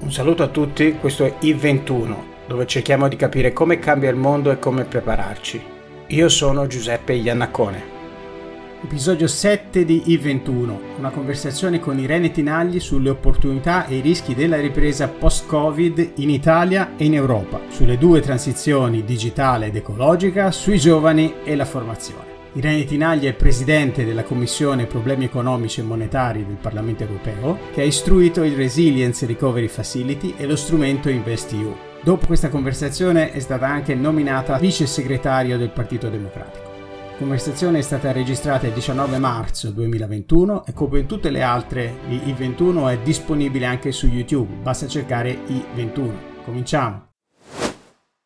Un saluto a tutti, questo è I21, dove cerchiamo di capire come cambia il mondo e come prepararci. Io sono Giuseppe Iannacone. Episodio 7 di I21, una conversazione con Irene Tinagli sulle opportunità e i rischi della ripresa post-Covid in Italia e in Europa, sulle due transizioni digitale ed ecologica, sui giovani e la formazione. Irene Tinaglia è presidente della Commissione Problemi Economici e Monetari del Parlamento Europeo, che ha istruito il Resilience Recovery Facility e lo strumento InvestEU. Dopo questa conversazione è stata anche nominata vice segretario del Partito Democratico. La conversazione è stata registrata il 19 marzo 2021 e come tutte le altre di I21 è disponibile anche su YouTube, basta cercare I21. Cominciamo!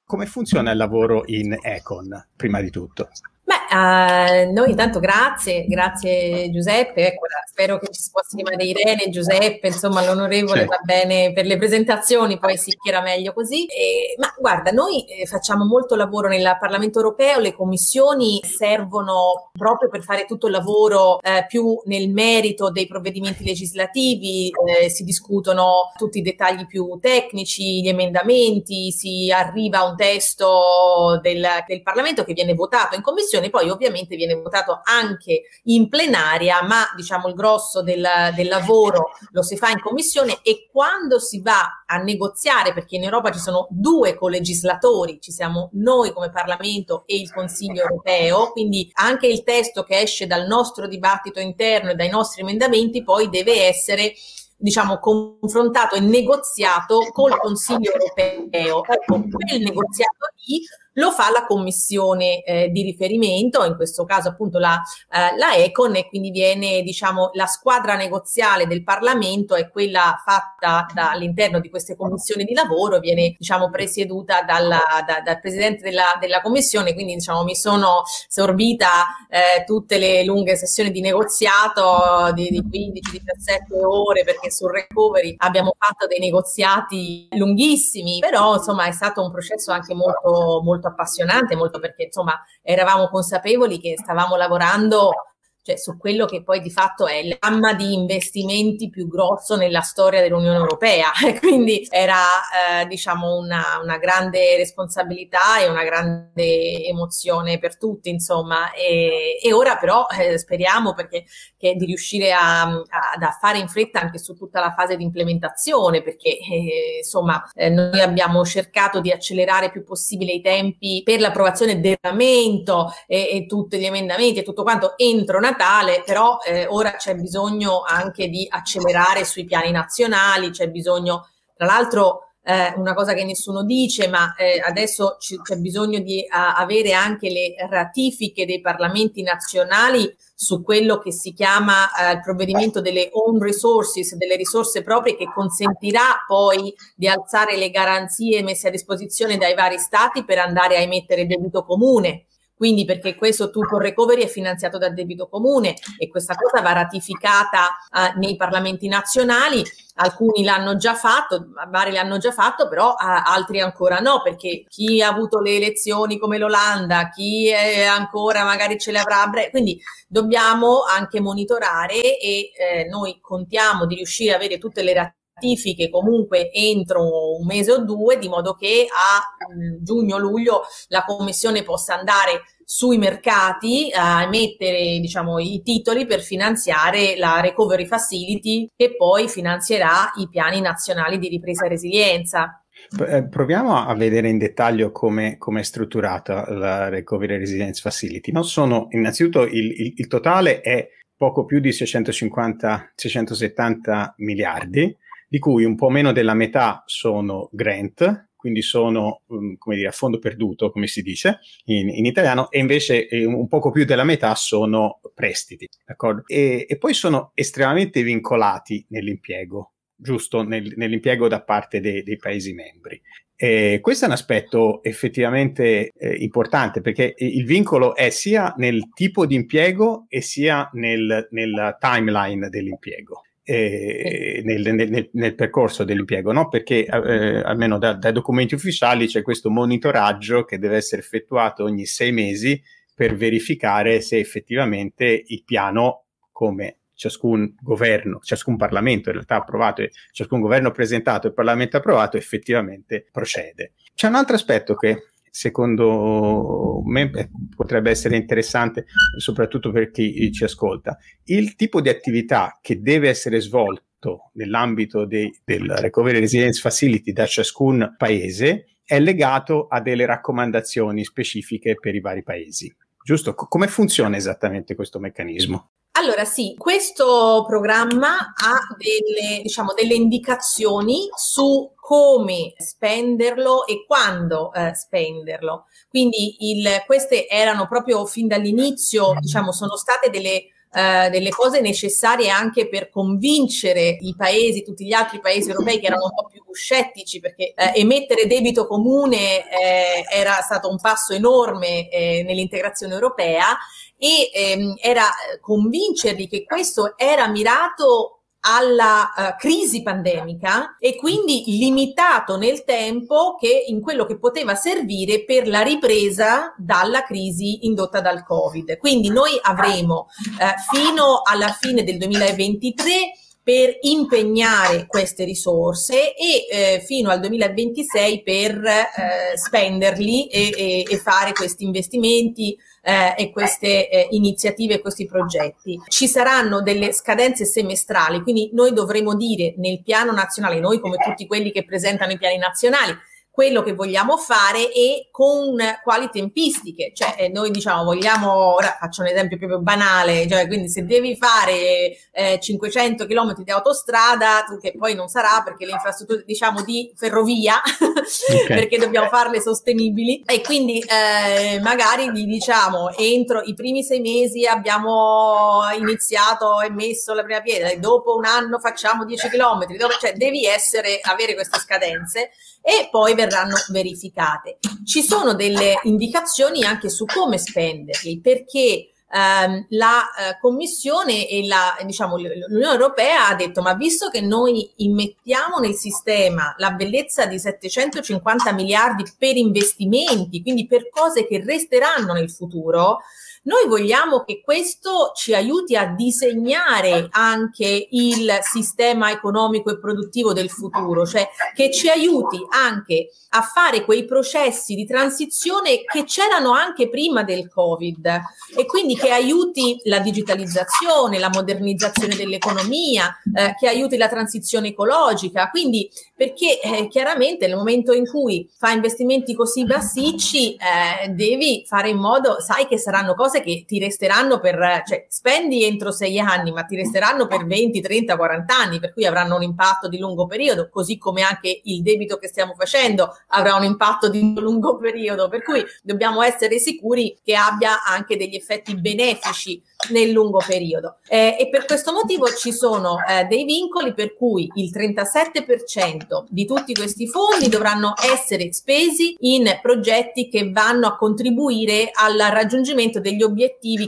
Come funziona il lavoro in Econ, prima di tutto? Beh, uh, noi intanto grazie, grazie Giuseppe, ecco, spero che ci si possa chiamare Irene, Giuseppe, insomma l'onorevole certo. va bene per le presentazioni, poi si chiera meglio così. E, ma guarda, noi eh, facciamo molto lavoro nel Parlamento europeo, le commissioni servono proprio per fare tutto il lavoro eh, più nel merito dei provvedimenti legislativi, eh, si discutono tutti i dettagli più tecnici, gli emendamenti, si arriva a un testo del, del Parlamento che viene votato in commissione commissione, poi ovviamente viene votato anche in plenaria, ma diciamo il grosso del, del lavoro lo si fa in commissione e quando si va a negoziare, perché in Europa ci sono due colegislatori, ci siamo noi come Parlamento e il Consiglio europeo, quindi anche il testo che esce dal nostro dibattito interno e dai nostri emendamenti poi deve essere diciamo, confrontato e negoziato col Consiglio europeo. Ecco, quel negoziato lì lo fa la commissione eh, di riferimento, in questo caso appunto la, eh, la Econ, e quindi viene, diciamo, la squadra negoziale del Parlamento è quella fatta da, all'interno di queste commissioni di lavoro, viene, diciamo, presieduta dalla, da, dal presidente della, della, commissione, quindi, diciamo, mi sono sorbita eh, tutte le lunghe sessioni di negoziato di, di 15-17 ore, perché sul recovery abbiamo fatto dei negoziati lunghissimi, però, insomma, è stato un processo anche molto, molto appassionante, molto perché insomma eravamo consapevoli che stavamo lavorando cioè su quello che poi di fatto è il gamma di investimenti più grosso nella storia dell'Unione Europea. Quindi era eh, diciamo una, una, grande responsabilità e una grande emozione per tutti, insomma. E, e ora però eh, speriamo perché, di riuscire a, a, a, fare in fretta anche su tutta la fase di implementazione, perché eh, insomma eh, noi abbiamo cercato di accelerare più possibile i tempi per l'approvazione del regolamento e, e tutti gli emendamenti e tutto quanto entro Natale Natale, però eh, ora c'è bisogno anche di accelerare sui piani nazionali, c'è bisogno, tra l'altro, eh, una cosa che nessuno dice, ma eh, adesso c- c'è bisogno di a- avere anche le ratifiche dei parlamenti nazionali su quello che si chiama eh, il provvedimento delle own resources, delle risorse proprie, che consentirà poi di alzare le garanzie messe a disposizione dai vari stati per andare a emettere debito comune quindi perché questo tutto il recovery è finanziato dal debito comune e questa cosa va ratificata uh, nei parlamenti nazionali, alcuni l'hanno già fatto, vari l'hanno già fatto, però uh, altri ancora no, perché chi ha avuto le elezioni come l'Olanda, chi ancora magari ce le avrà a breve, quindi dobbiamo anche monitorare e eh, noi contiamo di riuscire ad avere tutte le ratifiche comunque entro un mese o due, di modo che a mm, giugno-luglio la Commissione possa andare sui mercati a emettere diciamo, i titoli per finanziare la Recovery Facility che poi finanzierà i piani nazionali di ripresa e resilienza. Eh, proviamo a vedere in dettaglio come, è strutturata la Recovery Resilience Facility. Non sono, innanzitutto il, il, il totale è poco più di 650-670 miliardi, di cui un po' meno della metà sono grant, quindi sono, um, come dire, a fondo perduto, come si dice in, in italiano, e invece eh, un poco più della metà sono prestiti? E, e poi sono estremamente vincolati nell'impiego, giusto, nel, nell'impiego da parte dei, dei Paesi membri. E questo è un aspetto effettivamente eh, importante perché il vincolo è sia nel tipo di impiego e sia nel, nel timeline dell'impiego eh, nel, nel, nel, percorso dell'impiego, no? perché eh, almeno da, dai documenti ufficiali c'è questo monitoraggio che deve essere effettuato ogni sei mesi per verificare se effettivamente il piano, come ciascun governo, ciascun Parlamento in realtà approvato e ciascun governo presentato e il Parlamento approvato effettivamente procede. C'è un altro aspetto che secondo me potrebbe essere interessante soprattutto per chi ci ascolta. Il tipo di attività che deve essere svolto nell'ambito dei, del Recovery Resilience Facility da ciascun paese è legato a delle raccomandazioni specifiche per i vari paesi. Giusto? Come funziona esattamente questo meccanismo? Allora sì, questo programma ha delle, diciamo, delle indicazioni su come spenderlo e quando eh, spenderlo. Quindi il, queste erano proprio fin dall'inizio, diciamo, sono state delle Uh, delle cose necessarie anche per convincere i paesi, tutti gli altri paesi europei che erano un po' più scettici, perché uh, emettere debito comune eh, era stato un passo enorme eh, nell'integrazione europea e ehm, era convincerli che questo era mirato alla uh, crisi pandemica e quindi limitato nel tempo che in quello che poteva servire per la ripresa dalla crisi indotta dal Covid. Quindi noi avremo uh, fino alla fine del 2023 per impegnare queste risorse e eh, fino al 2026 per eh, spenderli e, e, e, fare questi investimenti eh, e queste eh, iniziative e questi progetti. Ci saranno delle scadenze semestrali, quindi noi dovremo dire nel piano nazionale, noi come tutti quelli che presentano i piani nazionali, quello che vogliamo fare e con quali tempistiche. Cioè, eh, noi diciamo, vogliamo, ora faccio un esempio proprio banale, cioè, quindi se devi fare eh, 500 km di autostrada, che poi non sarà perché le infrastrutture, diciamo, di ferrovia, okay. perché dobbiamo farle sostenibili, e quindi eh, magari gli diciamo, entro i primi sei mesi abbiamo iniziato e messo la prima pietra, e dopo un anno facciamo 10 km, cioè devi essere, avere queste scadenze e poi verranno verificate. Ci sono delle indicazioni anche su come spenderli, perché ehm, la eh, Commissione e la, diciamo, l'Unione Europea ha detto ma visto che noi immettiamo nel sistema la bellezza di 750 miliardi per investimenti, quindi per cose che resteranno nel futuro, noi vogliamo che questo ci aiuti a disegnare anche il sistema economico e produttivo del futuro, cioè che ci aiuti anche a fare quei processi di transizione che c'erano anche prima del Covid e quindi che aiuti la digitalizzazione, la modernizzazione dell'economia, eh, che aiuti la transizione ecologica. Quindi perché eh, chiaramente nel momento in cui fai investimenti così bassicci eh, devi fare in modo, sai che saranno cose cose che ti resteranno per, cioè spendi entro sei anni, ma ti resteranno per 20, 30, 40 anni, per cui avranno un impatto di lungo periodo, così come anche il debito che stiamo facendo avrà un impatto di lungo periodo, per cui dobbiamo essere sicuri che abbia anche degli effetti benefici nel lungo periodo. Eh, e per questo motivo ci sono eh, dei vincoli per cui il 37% di tutti questi fondi dovranno essere spesi in progetti che vanno a contribuire al raggiungimento degli obiettivi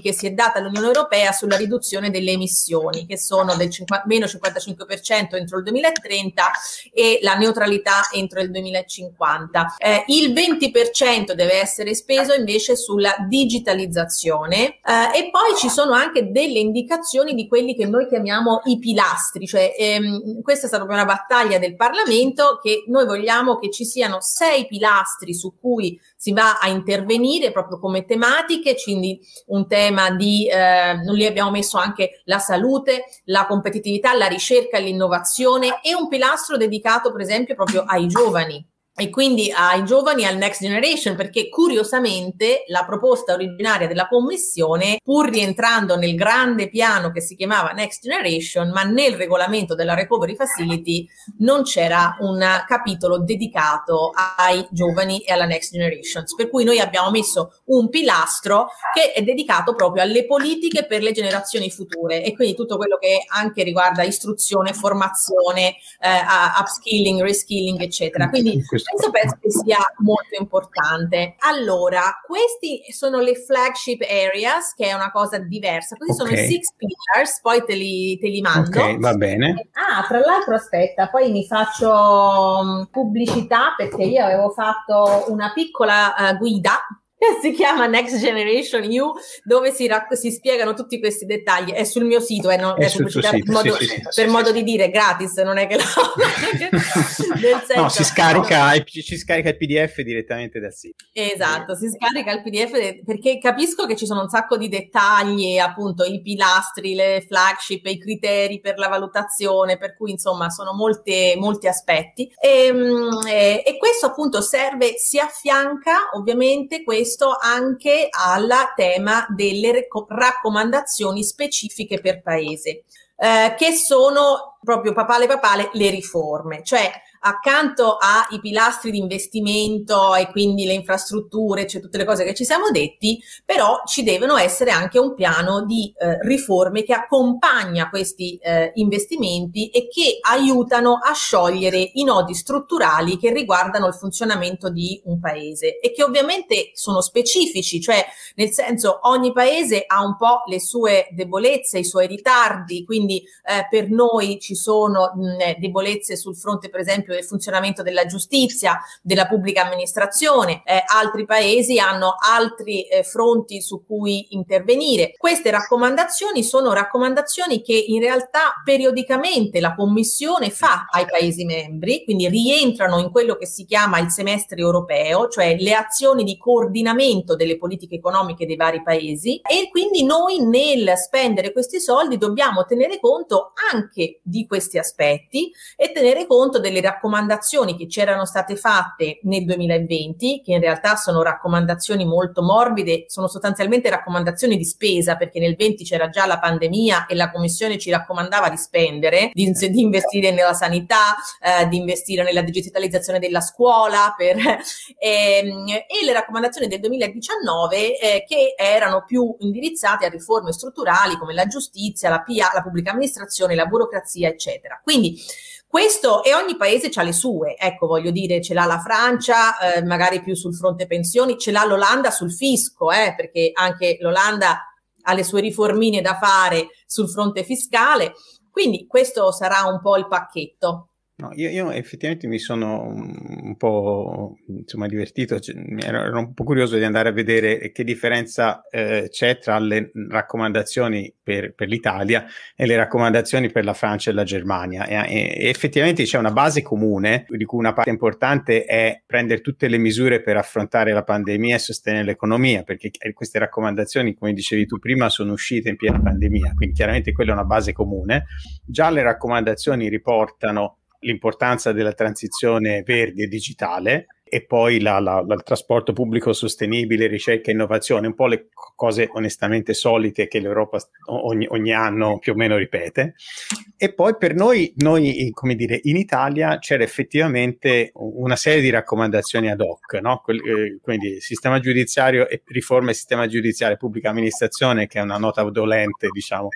che si è data l'Unione Europea sulla riduzione delle emissioni, che sono del 50, meno 55% entro il 2030 e la neutralità entro il 2050. Eh, il 20% deve essere speso invece sulla digitalizzazione eh, e poi ci sono anche delle indicazioni di quelli che noi chiamiamo i pilastri, cioè ehm, questa è stata una battaglia del Parlamento che noi vogliamo che ci siano sei pilastri su cui si va a intervenire proprio come tematiche, quindi un tema di, eh, noi lì abbiamo messo anche la salute, la competitività, la ricerca l'innovazione e un pilastro dedicato per esempio proprio ai giovani e quindi ai giovani al next generation perché curiosamente la proposta originaria della commissione pur rientrando nel grande piano che si chiamava next generation ma nel regolamento della recovery facility non c'era un capitolo dedicato ai giovani e alla next generation per cui noi abbiamo messo un pilastro che è dedicato proprio alle politiche per le generazioni future. E quindi tutto quello che anche riguarda istruzione formazione eh, upskilling reskilling eccetera. Quindi questo penso che sia molto importante. Allora, questi sono le flagship areas, che è una cosa diversa. Questi okay. sono i six pillars, poi te li, te li mando. Ok, va bene. Ah, tra l'altro, aspetta, poi mi faccio mm, pubblicità perché io avevo fatto una piccola uh, guida si chiama Next Generation U, dove si, rac- si, spiegano tutti questi dettagli. È sul mio sito, eh, non, è, è pubblicità per, modo, sì, sì, per sì, modo di dire gratis, non è che lo... no, si scarica, no. ci scarica il PDF direttamente dal sito. Esatto, si scarica il PDF perché capisco che ci sono un sacco di dettagli, appunto i pilastri, le flagship, i criteri per la valutazione, per cui insomma sono molte, molti aspetti. E, ehm, e, e questo appunto serve, si affianca ovviamente questo questo anche al tema delle raccomandazioni specifiche per paese, eh, che sono proprio papale papale le riforme, cioè accanto ai pilastri di investimento e quindi le infrastrutture, cioè tutte le cose che ci siamo detti, però ci devono essere anche un piano di eh, riforme che accompagna questi eh, investimenti e che aiutano a sciogliere i nodi strutturali che riguardano il funzionamento di un paese e che ovviamente sono specifici, cioè nel senso ogni paese ha un po' le sue debolezze, i suoi ritardi, quindi eh, per noi ci sono mh, debolezze sul fronte per esempio esempio del funzionamento della giustizia, della pubblica amministrazione, eh, altri paesi hanno altri eh, fronti su cui intervenire. Queste raccomandazioni sono raccomandazioni che in realtà periodicamente la Commissione fa ai Paesi membri, quindi rientrano in quello che si chiama il semestre europeo, cioè le azioni di coordinamento delle politiche economiche dei vari paesi e quindi noi nel spendere questi soldi dobbiamo tenere conto anche di questi aspetti e tenere conto delle raccomandazioni raccomandazioni che c'erano state fatte nel 2020, che in realtà sono raccomandazioni molto morbide, sono sostanzialmente raccomandazioni di spesa, perché nel 20 c'era già la pandemia e la Commissione ci raccomandava di spendere, di, di investire nella sanità, eh, di investire nella digitalizzazione della scuola, per, ehm, e le raccomandazioni del 2019 eh, che erano più indirizzate a riforme strutturali come la giustizia, la PA, la pubblica amministrazione, la burocrazia, eccetera. Quindi questo e ogni paese ha le sue, ecco voglio dire, ce l'ha la Francia, eh, magari più sul fronte pensioni, ce l'ha l'Olanda sul fisco, eh, perché anche l'Olanda ha le sue riformine da fare sul fronte fiscale, quindi questo sarà un po' il pacchetto. No, io, io, effettivamente mi sono un po' insomma, divertito, cioè, ero, ero, un po' curioso di andare a vedere che differenza eh, c'è tra le raccomandazioni per, per, l'Italia e le raccomandazioni per la Francia e la Germania. E, e, effettivamente c'è una base comune, di cui una parte importante è prendere tutte le misure per affrontare la pandemia e sostenere l'economia, perché queste raccomandazioni, come dicevi tu prima, sono uscite in piena pandemia, quindi chiaramente quella è una base comune. Già le raccomandazioni riportano l'importanza della transizione verde e digitale e poi la, la, la, il trasporto pubblico sostenibile, ricerca e innovazione, un po' le cose onestamente solite che l'Europa ogni, ogni, anno più o meno ripete. E poi per noi, noi, come dire, in Italia c'era effettivamente una serie di raccomandazioni ad hoc, no? Eh, quindi sistema giudiziario e riforma del sistema giudiziario, pubblica amministrazione, che è una nota dolente, diciamo,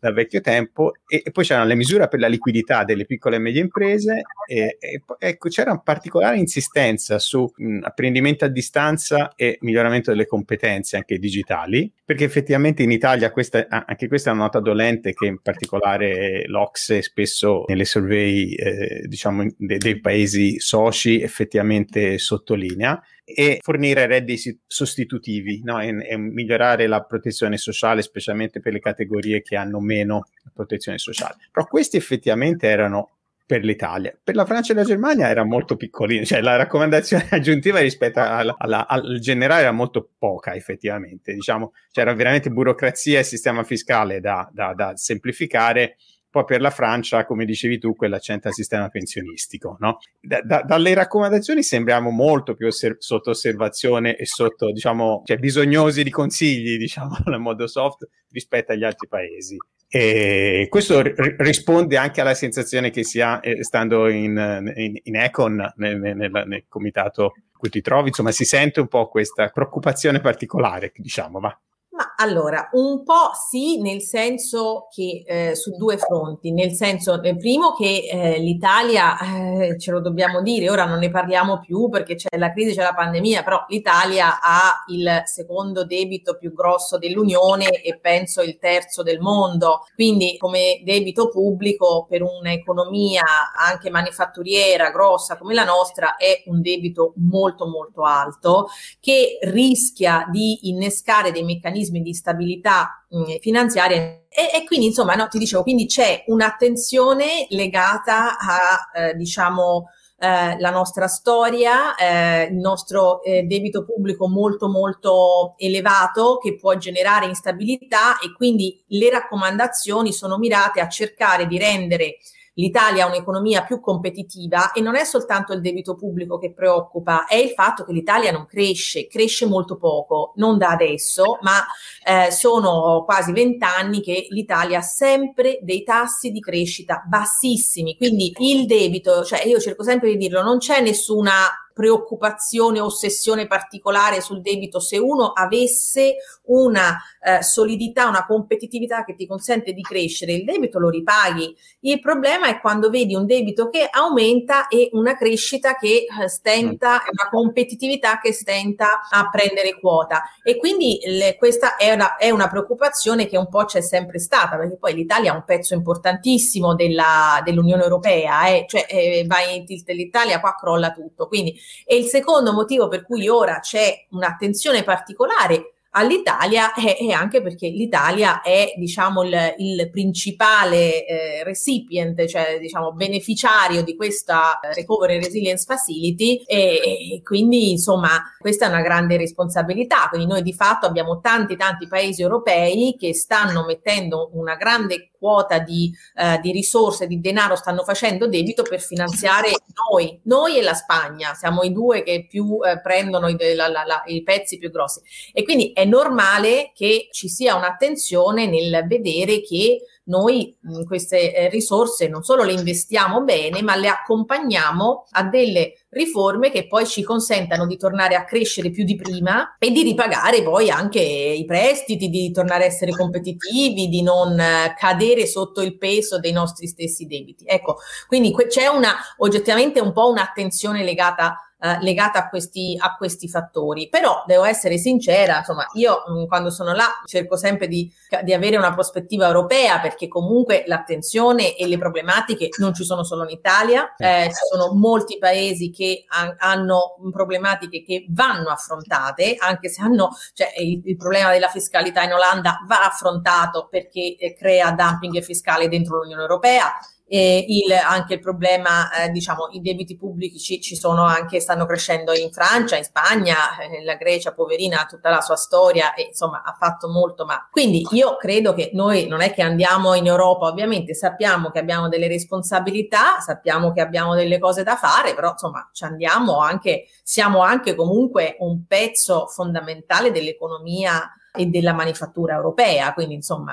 da vecchio tempo, e, e poi c'erano le misure per la liquidità delle piccole e medie imprese, e, e ecco, c'era una particolare insistenza su mh, apprendimento a distanza e miglioramento delle competenze anche digitali, perché effettivamente in Italia questa, anche questa è una nota dolente che in particolare l'Ocse spesso nelle survey eh, diciamo de, dei paesi soci effettivamente sottolinea e fornire redditi sostitutivi no? e, e, migliorare la protezione sociale, specialmente per le categorie che hanno meno protezione sociale. Però questi effettivamente erano per l'Italia. Per la Francia e la Germania era molto piccolino, cioè la raccomandazione aggiuntiva rispetto alla, alla, al generale era molto poca effettivamente, diciamo, c'era veramente burocrazia e sistema fiscale da, da, da semplificare. Poi per la Francia, come dicevi tu, quella c'entra il sistema pensionistico. No? Da, dalle raccomandazioni sembriamo molto più osser- sotto osservazione e sotto, diciamo, cioè bisognosi di consigli, diciamo, nel modo soft rispetto agli altri paesi. E questo r- risponde anche alla sensazione che si ha eh, stando in, in, in Econ, nel, nel, nel, comitato in cui ti trovi, insomma si sente un po' questa preoccupazione particolare, diciamo, va. Ma allora, un po' sì, nel senso che eh, su due fronti, nel senso, eh, primo che eh, l'Italia, eh, ce lo dobbiamo dire, ora non ne parliamo più perché c'è la crisi, c'è la pandemia, però l'Italia ha il secondo debito più grosso dell'Unione e penso il terzo del mondo, quindi come debito pubblico per un'economia anche manifatturiera grossa come la nostra è un debito molto molto alto che rischia di innescare dei meccanismi meccanismi di stabilità mh, finanziaria e, e, quindi insomma no, ti dicevo, quindi c'è un'attenzione legata a eh, diciamo eh, la nostra storia, eh, il nostro eh, debito pubblico molto molto elevato che può generare instabilità e quindi le raccomandazioni sono mirate a cercare di rendere l'Italia ha un'economia più competitiva e non è soltanto il debito pubblico che preoccupa, è il fatto che l'Italia non cresce, cresce molto poco, non da adesso, ma eh, sono quasi vent'anni che l'Italia ha sempre dei tassi di crescita bassissimi, quindi il debito, cioè io cerco sempre di dirlo, non c'è nessuna preoccupazione, ossessione particolare sul debito se uno avesse una eh, solidità, una competitività che ti consente di crescere, il debito lo ripaghi. Il problema è quando vedi un debito che aumenta e una crescita che eh, stenta, mm. una competitività che stenta a prendere quota. E quindi le, questa è una, è una, preoccupazione che un po' c'è sempre stata, perché poi l'Italia è un pezzo importantissimo della, dell'Unione Europea, eh? cioè eh, vai in tilt l'Italia, qua crolla tutto. Quindi e il secondo motivo per cui ora c'è un'attenzione particolare all'Italia è, è, anche perché l'Italia è diciamo il, il principale eh, recipient, cioè diciamo beneficiario di questa Recovery and Resilience Facility e, e, quindi insomma questa è una grande responsabilità, quindi noi di fatto abbiamo tanti tanti paesi europei che stanno mettendo una grande quota di, eh, di risorse, di denaro, stanno facendo debito per finanziare noi, noi e la Spagna, siamo i due che più eh, prendono i, la, la, la, i pezzi più grossi. E quindi è normale che ci sia un'attenzione nel vedere che noi queste eh, risorse non solo le investiamo bene, ma le accompagniamo a delle riforme che poi ci consentano di tornare a crescere più di prima e di ripagare poi anche i prestiti, di tornare a essere competitivi, di non eh, cadere sotto il peso dei nostri stessi debiti. Ecco, quindi c'è una oggettivamente un po' un'attenzione legata eh, legata a questi, a questi fattori. Però devo essere sincera, insomma, io mh, mm, quando sono là cerco sempre di, di, avere una prospettiva europea perché comunque l'attenzione e le problematiche non ci sono solo in Italia, eh, ci sono molti paesi che ha, hanno problematiche che vanno affrontate, anche se hanno, cioè il, il problema della fiscalità in Olanda va affrontato perché eh, crea dumping fiscale dentro l'Unione Europea e il, anche il problema, eh, diciamo, i debiti pubblici ci sono anche, stanno crescendo in Francia, in Spagna, eh, la Grecia, poverina, ha tutta la sua storia e insomma ha fatto molto, ma quindi io credo che noi non è che andiamo in Europa, ovviamente sappiamo che abbiamo delle responsabilità, sappiamo che abbiamo delle cose da fare, però insomma ci andiamo anche, siamo anche comunque un pezzo fondamentale dell'economia e della manifattura europea, quindi insomma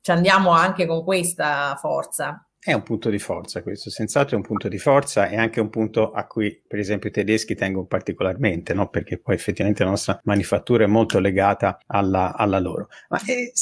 ci andiamo anche con questa forza. È un punto di forza questo, senz'altro è un punto di forza e anche un punto a cui per esempio i tedeschi tengono particolarmente, no? perché poi effettivamente la nostra manifattura è molto legata alla, alla loro. Ma è,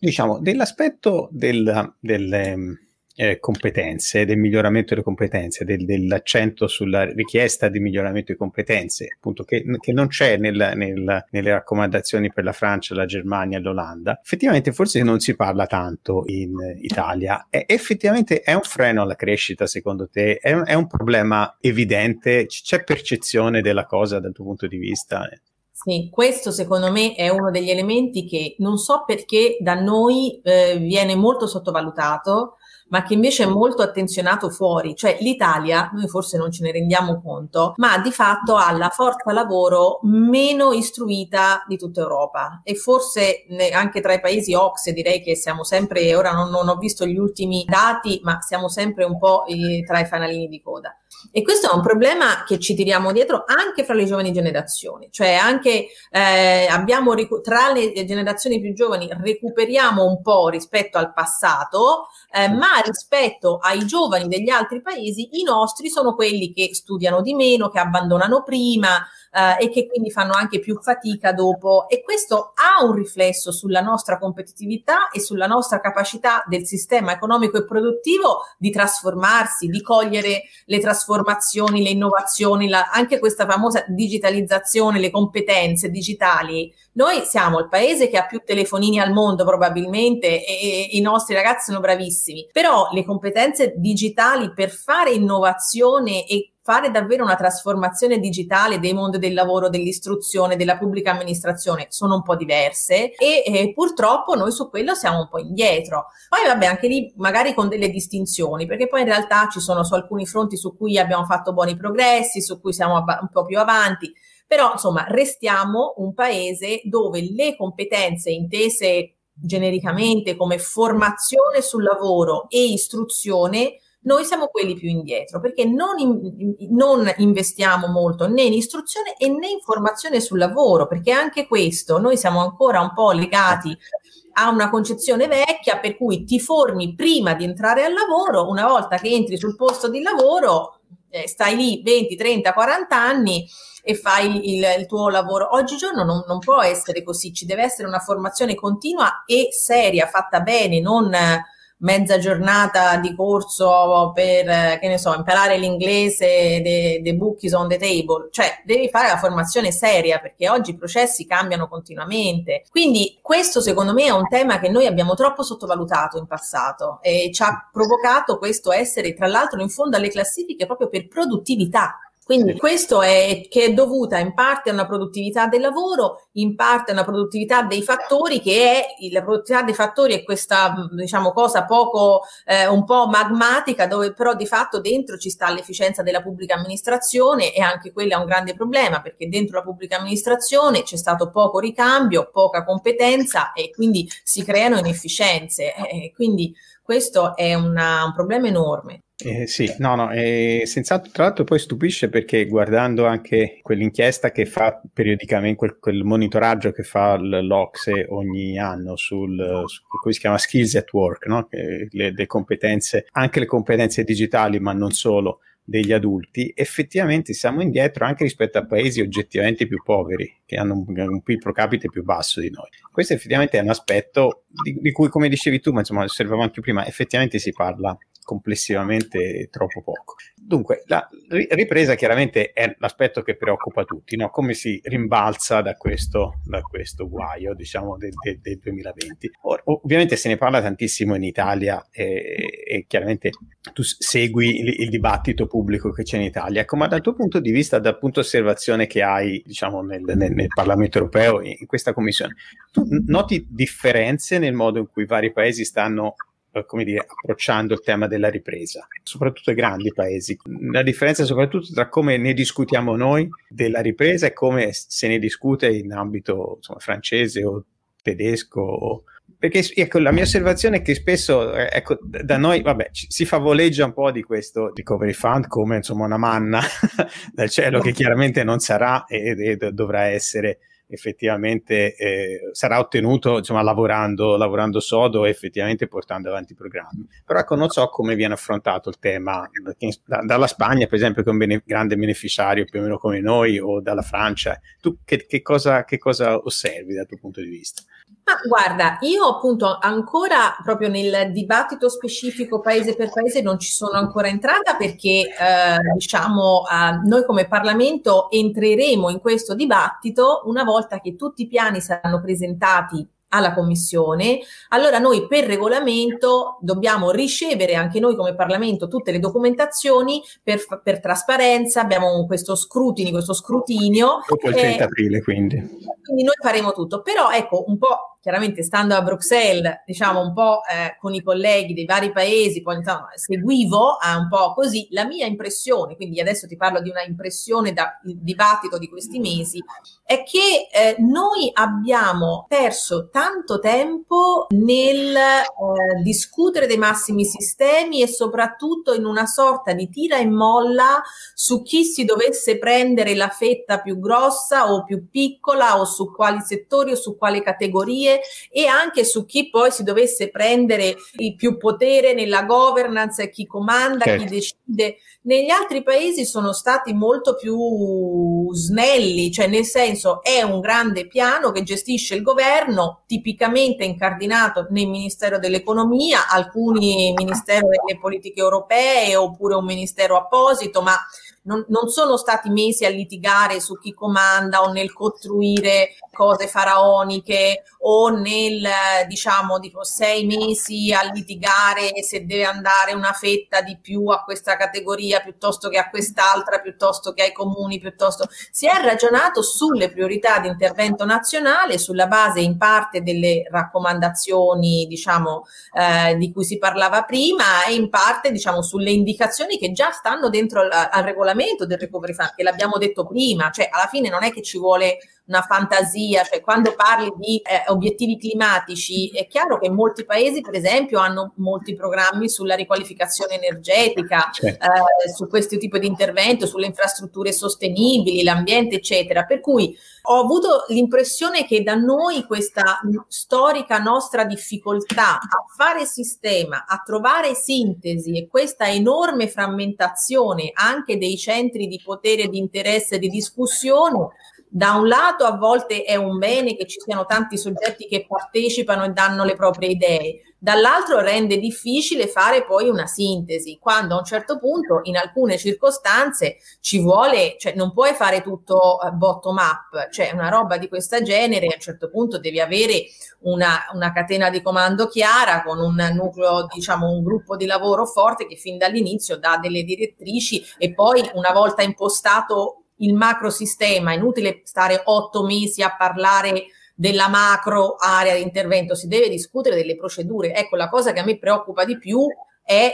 diciamo, dell'aspetto del, del eh, competenze, del miglioramento delle competenze, del, dell'accento sulla richiesta di miglioramento di competenze, appunto che, che non c'è nel, nel, nelle raccomandazioni per la Francia, la Germania e l'Olanda, effettivamente forse non si parla tanto in Italia. È, effettivamente è un freno alla crescita secondo te? È un, è un problema evidente? C'è percezione della cosa dal tuo punto di vista? Sì, questo secondo me è uno degli elementi che non so perché da noi eh, viene molto sottovalutato ma che invece è molto attenzionato fuori. Cioè l'Italia, noi forse non ce ne rendiamo conto, ma di fatto ha la forza lavoro meno istruita di tutta Europa e forse anche tra i paesi OXE direi che siamo sempre, ora non, non ho visto gli ultimi dati, ma siamo sempre un po' eh, tra i fanalini di coda. E questo è un problema che ci tiriamo dietro anche fra le giovani generazioni, cioè anche eh, abbiamo tra le generazioni più giovani recuperiamo un po' rispetto al passato, eh, ma rispetto ai giovani degli altri paesi i nostri sono quelli che studiano di meno, che abbandonano prima, eh, e che quindi fanno anche più fatica dopo e questo ha un riflesso sulla nostra competitività e sulla nostra capacità del sistema economico e produttivo di trasformarsi, di cogliere le trasformazioni, le innovazioni, la, anche questa famosa digitalizzazione, le competenze digitali. Noi siamo il paese che ha più telefonini al mondo probabilmente e, e i nostri ragazzi sono bravissimi, però le competenze digitali per fare innovazione e fare davvero una trasformazione digitale dei mondi del lavoro, dell'istruzione, della pubblica amministrazione sono un po' diverse e, e purtroppo noi su quello siamo un po' indietro. Poi vabbè, anche lì magari con delle distinzioni, perché poi in realtà ci sono su alcuni fronti su cui abbiamo fatto buoni progressi, su cui siamo un po' più avanti, però insomma restiamo un paese dove le competenze intese genericamente come formazione sul lavoro e istruzione noi siamo quelli più indietro perché non, in, non, investiamo molto né in istruzione e né in formazione sul lavoro, perché anche questo noi siamo ancora un po' legati a una concezione vecchia per cui ti formi prima di entrare al lavoro, una volta che entri sul posto di lavoro eh, stai lì 20, 30, 40 anni e fai il, il tuo lavoro. Oggigiorno non, non può essere così, ci deve essere una formazione continua e seria, fatta bene, non mezza giornata di corso per, che ne so, imparare l'inglese, the, the book is on the table, cioè devi fare la formazione seria perché oggi i processi cambiano continuamente. Quindi questo secondo me è un tema che noi abbiamo troppo sottovalutato in passato e ci ha provocato questo essere tra l'altro in fondo alle classifiche proprio per produttività. Quindi sì. questo è che è dovuta in parte a una produttività del lavoro, in parte a una produttività dei fattori, che è la produttività dei fattori è questa diciamo cosa poco eh, un po' magmatica, dove però di fatto dentro ci sta l'efficienza della pubblica amministrazione e anche quella è un grande problema perché dentro la pubblica amministrazione c'è stato poco ricambio, poca competenza e quindi si creano inefficienze. Eh, quindi questo è una, un problema enorme. Eh, sì, no, no, eh, senz'altro, tra l'altro poi stupisce perché guardando anche quell'inchiesta che fa periodicamente, quel, quel monitoraggio che fa l'Ocse ogni anno sul, su, come si chiama, Skills at Work, no? le, le competenze, anche le competenze digitali, ma non solo, degli adulti, effettivamente siamo indietro anche rispetto a paesi oggettivamente più poveri, che hanno un, un PIL pro capite più basso di noi. Questo effettivamente è un aspetto di, di cui, come dicevi tu, ma insomma, osservavamo anche prima, effettivamente si parla complessivamente troppo poco. Dunque, la ripresa chiaramente è l'aspetto che preoccupa tutti, no? come si rimbalza da questo, da questo guaio diciamo, del, del, del 2020. Or, ovviamente se ne parla tantissimo in Italia e, e chiaramente tu segui il, il, dibattito pubblico che c'è in Italia, ecco, ma dal tuo punto di vista, dal punto di osservazione che hai diciamo, nel, nel, nel Parlamento europeo, in questa commissione, tu noti differenze nel modo in cui i vari paesi stanno come dire, approcciando il tema della ripresa, soprattutto i grandi paesi. La differenza soprattutto tra come ne discutiamo noi della ripresa e come se ne discute in ambito insomma, francese o tedesco o, perché ecco, la mia osservazione è che spesso eh, ecco, da noi vabbè, ci, si favoleggia un po' di questo recovery fund come insomma una manna dal cielo che chiaramente non sarà e, e dovrà essere effettivamente eh, sarà ottenuto insomma, lavorando, lavorando sodo e effettivamente portando avanti i programmi. Però ecco, non so come viene affrontato il tema da, dalla Spagna, per esempio, che è un bene, grande beneficiario più o meno come noi, o dalla Francia. Tu che, che, cosa, che cosa osservi dal tuo punto di vista? Ma guarda, io appunto ancora proprio nel dibattito specifico paese per paese non ci sono ancora entrata perché eh, diciamo eh, noi come Parlamento entreremo in questo dibattito una volta che tutti i piani saranno presentati alla Commissione, allora noi per regolamento dobbiamo ricevere anche noi come Parlamento tutte le documentazioni per, per trasparenza, abbiamo questo scrutini, questo scrutinio. Dopo il 30 eh, aprile quindi. Quindi noi faremo tutto, però ecco un po' chiaramente stando a Bruxelles, diciamo un po' eh, con i colleghi dei vari paesi, poi insomma, seguivo eh, un po' così, la mia impressione, quindi adesso ti parlo di una impressione dal dibattito di questi mesi, è che eh, noi abbiamo perso tanto tempo nel eh, discutere dei massimi sistemi e soprattutto in una sorta di tira e molla su chi si dovesse prendere la fetta più grossa o più piccola o su quali settori o su quali categorie strategie e anche su chi poi si dovesse prendere il più potere nella governance, chi comanda, certo. chi decide. Negli altri paesi sono stati molto più snelli, cioè nel senso è un grande piano che gestisce il governo, tipicamente incardinato nel Ministero dell'Economia, alcuni Ministero delle Politiche Europee oppure un ministero apposito, ma non, non, sono stati mesi a litigare su chi comanda o nel costruire cose faraoniche o nel, diciamo, tipo sei mesi a litigare se deve andare una fetta di più a questa categoria piuttosto che a quest'altra, piuttosto che ai comuni, piuttosto. Si è ragionato sulle priorità di intervento nazionale sulla base in parte delle raccomandazioni, diciamo, eh, di cui si parlava prima e in parte, diciamo, sulle indicazioni che già stanno dentro al, al regolamento funzionamento del recovery fund, che l'abbiamo detto prima, cioè alla fine non è che ci vuole una fantasia, cioè quando parli di eh, obiettivi climatici è chiaro che molti paesi per esempio hanno molti programmi sulla riqualificazione energetica, certo. eh, su questo tipo di intervento, sulle infrastrutture sostenibili, l'ambiente eccetera, per cui ho avuto l'impressione che da noi questa storica nostra difficoltà a fare sistema, a trovare sintesi e questa enorme frammentazione anche dei centri di potere, di interesse, di discussione da un lato a volte è un bene che ci siano tanti soggetti che partecipano e danno le proprie idee, dall'altro rende difficile fare poi una sintesi, quando a un certo punto in alcune circostanze ci vuole, cioè non puoi fare tutto eh, bottom up, cioè una roba di questo genere a un certo punto devi avere una, una catena di comando chiara con un nucleo, diciamo un gruppo di lavoro forte che fin dall'inizio dà delle direttrici e poi una volta impostato il macrosistema, è inutile stare otto mesi a parlare della macro area di intervento, si deve discutere delle procedure. Ecco, la cosa che a me preoccupa di più è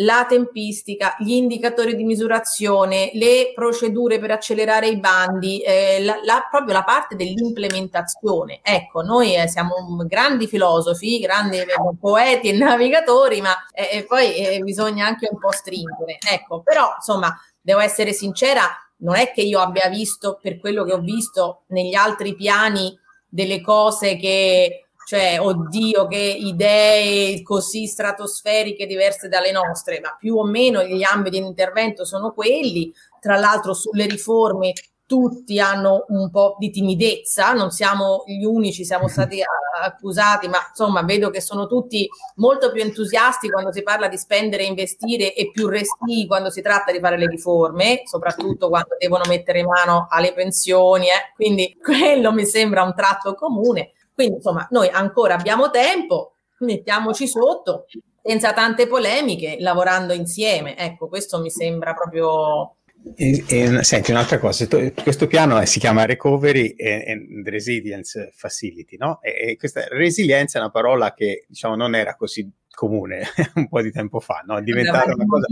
la tempistica, gli indicatori di misurazione, le procedure per accelerare i bandi, eh, la, la, proprio la parte dell'implementazione. Ecco, noi eh, siamo grandi filosofi, grandi poeti e navigatori, ma eh, poi eh, bisogna anche un po' stringere. Ecco, però insomma, devo essere sincera, non è che io abbia visto per quello che ho visto negli altri piani delle cose che, cioè, oddio, che idee così stratosferiche diverse dalle nostre, ma più o meno gli ambiti di intervento sono quelli. Tra l'altro sulle riforme tutti hanno un po' di timidezza, non siamo gli unici, siamo stati accusati, ma insomma vedo che sono tutti molto più entusiasti quando si parla di spendere e investire e più resti quando si tratta di fare le riforme, soprattutto quando devono mettere mano alle pensioni, eh? quindi quello mi sembra un tratto comune. Quindi insomma noi ancora abbiamo tempo, mettiamoci sotto senza tante polemiche, lavorando insieme. Ecco, questo mi sembra proprio e, e, senti un'altra cosa, questo piano si chiama Recovery and Resilience Facility, no? E, e, questa resilienza è una parola che diciamo non era così comune un po' di tempo fa, no? È diventata una cosa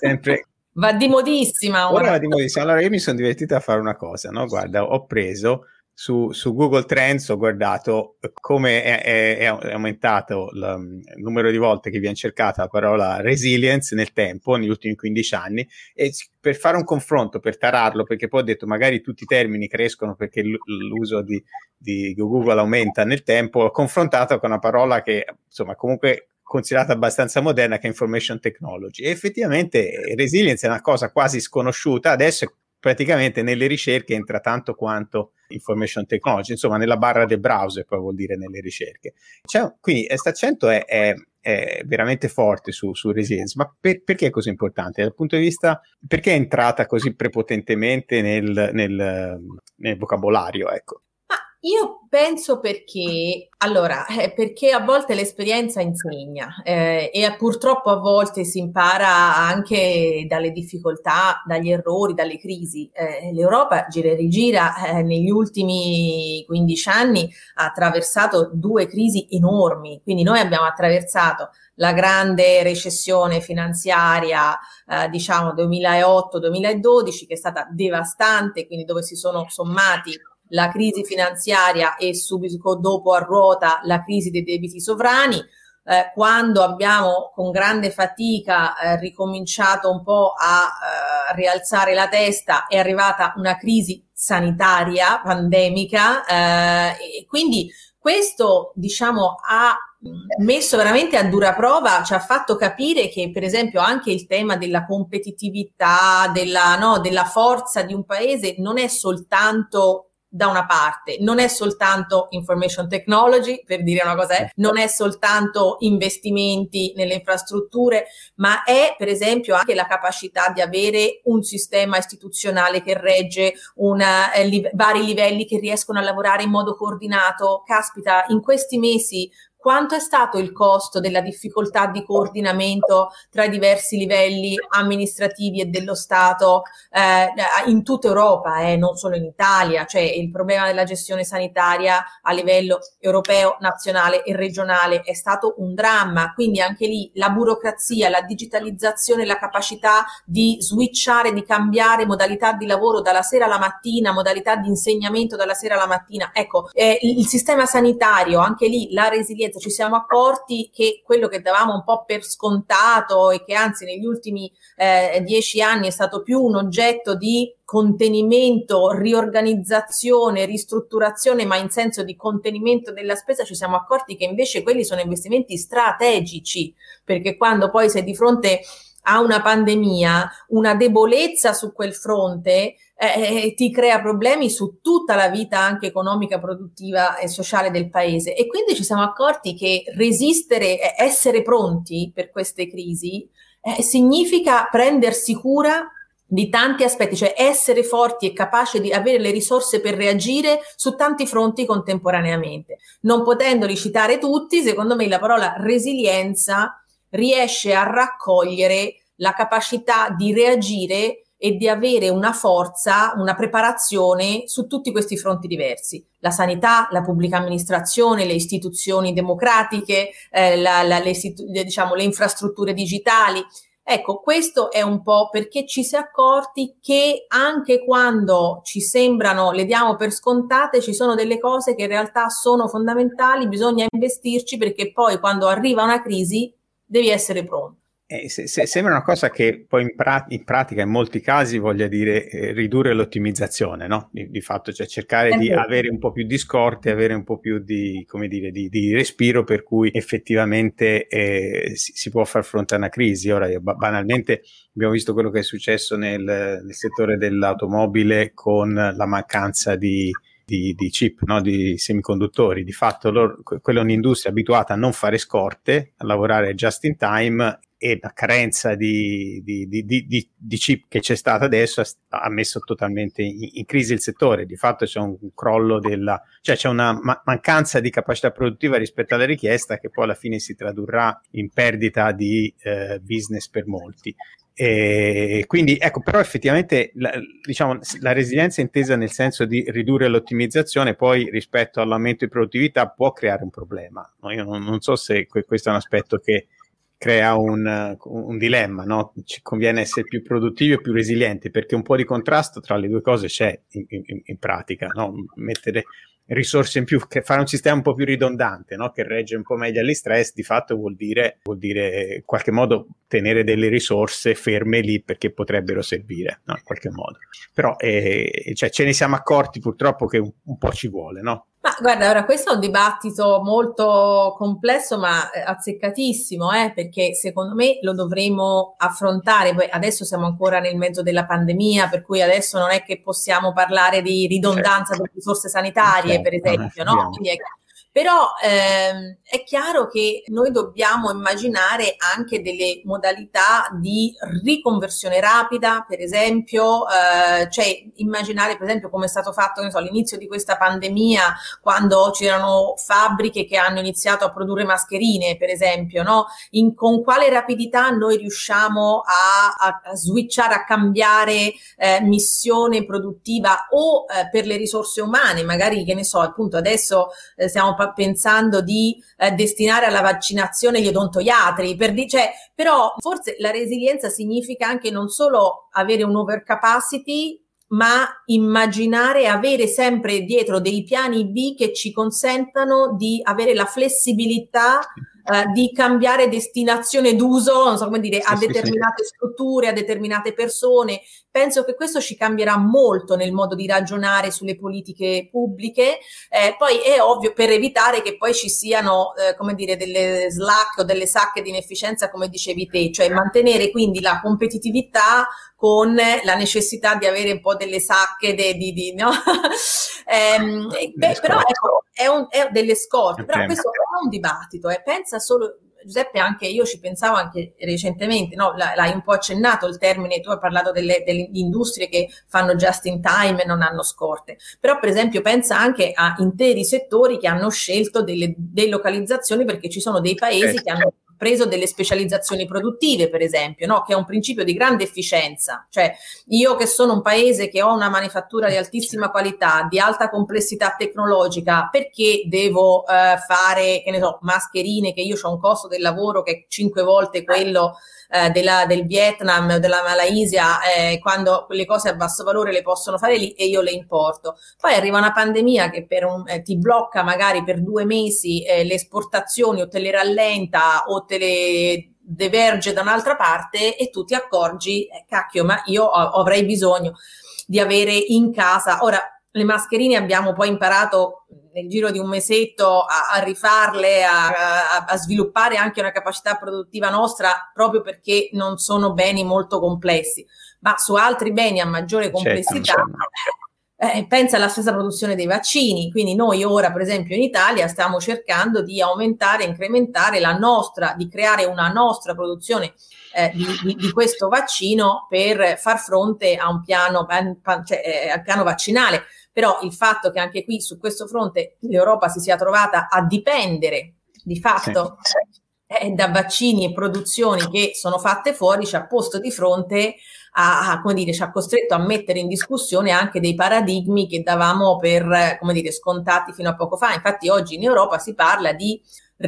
sempre... Va di modissima ora. ora va di modissima. Allora io mi sono divertito a fare una cosa, no? Guarda, ho preso su, su, Google Trends ho guardato come è, è, è aumentato il, numero di volte che viene cercata la parola resilience nel tempo, negli ultimi 15 anni, e per fare un confronto, per tararlo, perché poi ho detto magari tutti i termini crescono perché l'uso di, di Google aumenta nel tempo, ho confrontato con una parola che insomma comunque considerata abbastanza moderna che è information technology. E effettivamente resilience è una cosa quasi sconosciuta, adesso praticamente nelle ricerche entra tanto quanto information technology, insomma nella barra del browser poi vuol dire nelle ricerche. Cioè, quindi questo accento è, è, è, veramente forte su, su resilience, ma per, perché è così importante? Dal punto di vista, perché è entrata così prepotentemente nel, nel, nel vocabolario? Ecco. Io penso perché, allora, eh, perché a volte l'esperienza insegna eh, e purtroppo a volte si impara anche dalle difficoltà, dagli errori, dalle crisi. Eh, L'Europa gira e rigira eh, negli ultimi 15 anni ha attraversato due crisi enormi, quindi noi abbiamo attraversato la grande recessione finanziaria, eh, diciamo 2008-2012, che è stata devastante, quindi dove si sono sommati la crisi finanziaria e subito dopo a ruota la crisi dei debiti sovrani. eh, quando abbiamo con grande fatica eh, ricominciato un po' a eh, rialzare la testa, è arrivata una crisi sanitaria, pandemica, eh, e quindi questo, diciamo, ha messo veramente a dura prova, ci ha fatto capire che, per esempio, anche il tema della competitività, della, no, della forza di un paese non è soltanto da una parte non è soltanto information technology, per dire una cosa, è, non è soltanto investimenti nelle infrastrutture, ma è per esempio anche la capacità di avere un sistema istituzionale che regge una, eh, li, vari livelli che riescono a lavorare in modo coordinato. Caspita, in questi mesi quanto è stato il costo della difficoltà di coordinamento tra i diversi livelli amministrativi e dello Stato eh, in tutta Europa, eh, non solo in Italia, cioè il problema della gestione sanitaria a livello europeo, nazionale e regionale è stato un dramma, quindi anche lì la burocrazia, la digitalizzazione, la capacità di switchare, di cambiare modalità di lavoro dalla sera alla mattina, modalità di insegnamento dalla sera alla mattina, ecco, eh, il sistema sanitario, anche lì la resilienza ci siamo accorti che quello che davamo un po' per scontato e che anzi negli ultimi eh, dieci anni è stato più un oggetto di contenimento, riorganizzazione, ristrutturazione, ma in senso di contenimento della spesa, ci siamo accorti che invece quelli sono investimenti strategici, perché quando poi sei di fronte a una pandemia, una debolezza su quel fronte, eh, eh, ti crea problemi su tutta la vita anche economica, produttiva e sociale del paese. E quindi ci siamo accorti che resistere, essere pronti per queste crisi, eh, significa prendersi cura di tanti aspetti, cioè essere forti e capaci di avere le risorse per reagire su tanti fronti contemporaneamente. Non potendoli citare tutti, secondo me la parola resilienza riesce a raccogliere la capacità di reagire e di avere una forza, una preparazione su tutti questi fronti diversi. La sanità, la pubblica amministrazione, le istituzioni democratiche, eh, la, la, le, diciamo, le infrastrutture digitali. Ecco, questo è un po' perché ci si è accorti che anche quando ci sembrano, le diamo per scontate, ci sono delle cose che in realtà sono fondamentali, bisogna investirci perché poi quando arriva una crisi devi essere pronto. Eh, se, se, sembra una cosa che poi in, pra- in, pratica in molti casi voglia dire eh, ridurre l'ottimizzazione, no? Di, di, fatto, cioè cercare di avere un po' più di scorte, avere un po' più di, come dire, di, di respiro per cui effettivamente eh, si, si, può far fronte a una crisi. Ora, io, banalmente, abbiamo visto quello che è successo nel, nel settore dell'automobile con la mancanza di, di, di chip, no? di semiconduttori. Di fatto, loro, quella è un'industria abituata a non fare scorte, a lavorare just in time e la carenza di, di, di, di, chip che c'è stata adesso ha messo totalmente in, in, crisi il settore. Di fatto c'è un crollo della, cioè c'è una ma- mancanza di capacità produttiva rispetto alla richiesta che poi alla fine si tradurrà in perdita di eh, business per molti. E quindi ecco, però effettivamente la, diciamo, la resilienza intesa nel senso di ridurre l'ottimizzazione poi rispetto all'aumento di produttività può creare un problema. No? Io non, non, so se questo è un aspetto che crea un, un dilemma, no? ci conviene essere più produttivi o più resilienti perché un po' di contrasto tra le due cose c'è in, in, in pratica, no? mettere risorse in più, che fare un sistema un po' più ridondante, no? che regge un po' meglio agli stress, di fatto vuol dire, vuol dire in qualche modo tenere delle risorse ferme lì perché potrebbero servire no? in qualche modo. Però eh, cioè, ce ne siamo accorti purtroppo che un, un po' ci vuole, no? Ma guarda, ora questo è un dibattito molto complesso ma eh, azzeccatissimo, eh, perché secondo me lo dovremo affrontare. Poi adesso siamo ancora nel mezzo della pandemia, per cui adesso non è che possiamo parlare di ridondanza certo. delle risorse sanitarie, certo. per esempio, no? Quindi è però ehm, è chiaro che noi dobbiamo immaginare anche delle modalità di riconversione rapida, per esempio, eh, cioè immaginare per esempio come è stato fatto so, all'inizio di questa pandemia, quando c'erano fabbriche che hanno iniziato a produrre mascherine, per esempio, no? In, con quale rapidità noi riusciamo a, a, switchare, a cambiare eh, missione produttiva o eh, per le risorse umane, magari che ne so, appunto adesso eh, stiamo pensando di eh, destinare alla vaccinazione gli odontoiatri, per di- cioè, però forse la resilienza significa anche non solo avere un overcapacity, ma immaginare avere sempre dietro dei piani B che ci consentano di avere la flessibilità uh, di cambiare destinazione d'uso, non so come dire, a determinate strutture, a determinate persone. Penso che questo ci cambierà molto nel modo di ragionare sulle politiche pubbliche. Eh, poi è ovvio per evitare che poi ci siano, eh, come dire, delle slack o delle sacche di inefficienza, come dicevi te, cioè mantenere quindi la competitività con la necessità di avere un po' delle sacche de, di, di, no? ehm, beh, però ecco, è, un, è delle scorte, però questo è un dibattito, eh. pensa solo Giuseppe, anche io ci pensavo anche recentemente, no? l'hai un po' accennato il termine, tu hai parlato delle, delle, industrie che fanno just in time e non hanno scorte, però per esempio pensa anche a interi settori che hanno scelto delle delocalizzazioni perché ci sono dei paesi che hanno preso delle specializzazioni produttive, per esempio, no? che è un principio di grande efficienza. Cioè, io che sono un paese che ho una manifattura di altissima qualità, di alta complessità tecnologica, perché devo eh, fare, che ne so, mascherine, che io ho un costo del lavoro che è cinque volte quello eh, della, del Vietnam o della Malaysia, eh, quando quelle cose a basso valore le possono fare lì e io le importo. Poi arriva una pandemia che un, eh, ti blocca magari per due mesi eh, le esportazioni o te le rallenta o te le diverge da un'altra parte e tu ti accorgi, eh, cacchio, ma io avrei bisogno di avere in casa. Ora, le mascherine abbiamo poi imparato nel giro di un mesetto a, a rifarle, a, a, a, sviluppare anche una capacità produttiva nostra proprio perché non sono beni molto complessi, ma su altri beni a maggiore certo, complessità. Eh, pensa alla stessa produzione dei vaccini, quindi noi ora per esempio in Italia stiamo cercando di aumentare, incrementare la nostra, di creare una nostra produzione eh, di, di, di, questo vaccino per far fronte a un piano, cioè, eh, al piano vaccinale però il fatto che anche qui su questo fronte l'Europa si sia trovata a dipendere di fatto sì. eh, da vaccini e produzioni che sono fatte fuori ci ha posto di fronte a, a, come dire, ci ha costretto a mettere in discussione anche dei paradigmi che davamo per, come dire, scontati fino a poco fa. Infatti oggi in Europa si parla di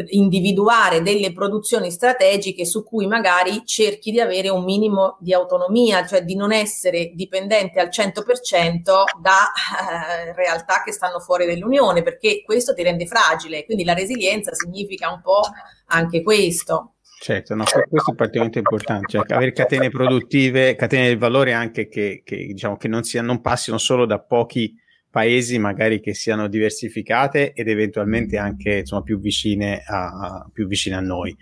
individuare delle produzioni strategiche su cui magari cerchi di avere un minimo di autonomia, cioè di non essere dipendente al 100% da eh, realtà che stanno fuori dall'Unione, perché questo ti rende fragile. Quindi la resilienza significa un po' anche questo. Certo, no, questo è particolarmente importante, cioè avere catene produttive, catene del valore anche che, che, diciamo, che non, sia, non passino solo da pochi paesi magari che siano diversificate ed eventualmente anche insomma, più, vicine a, più vicine a noi.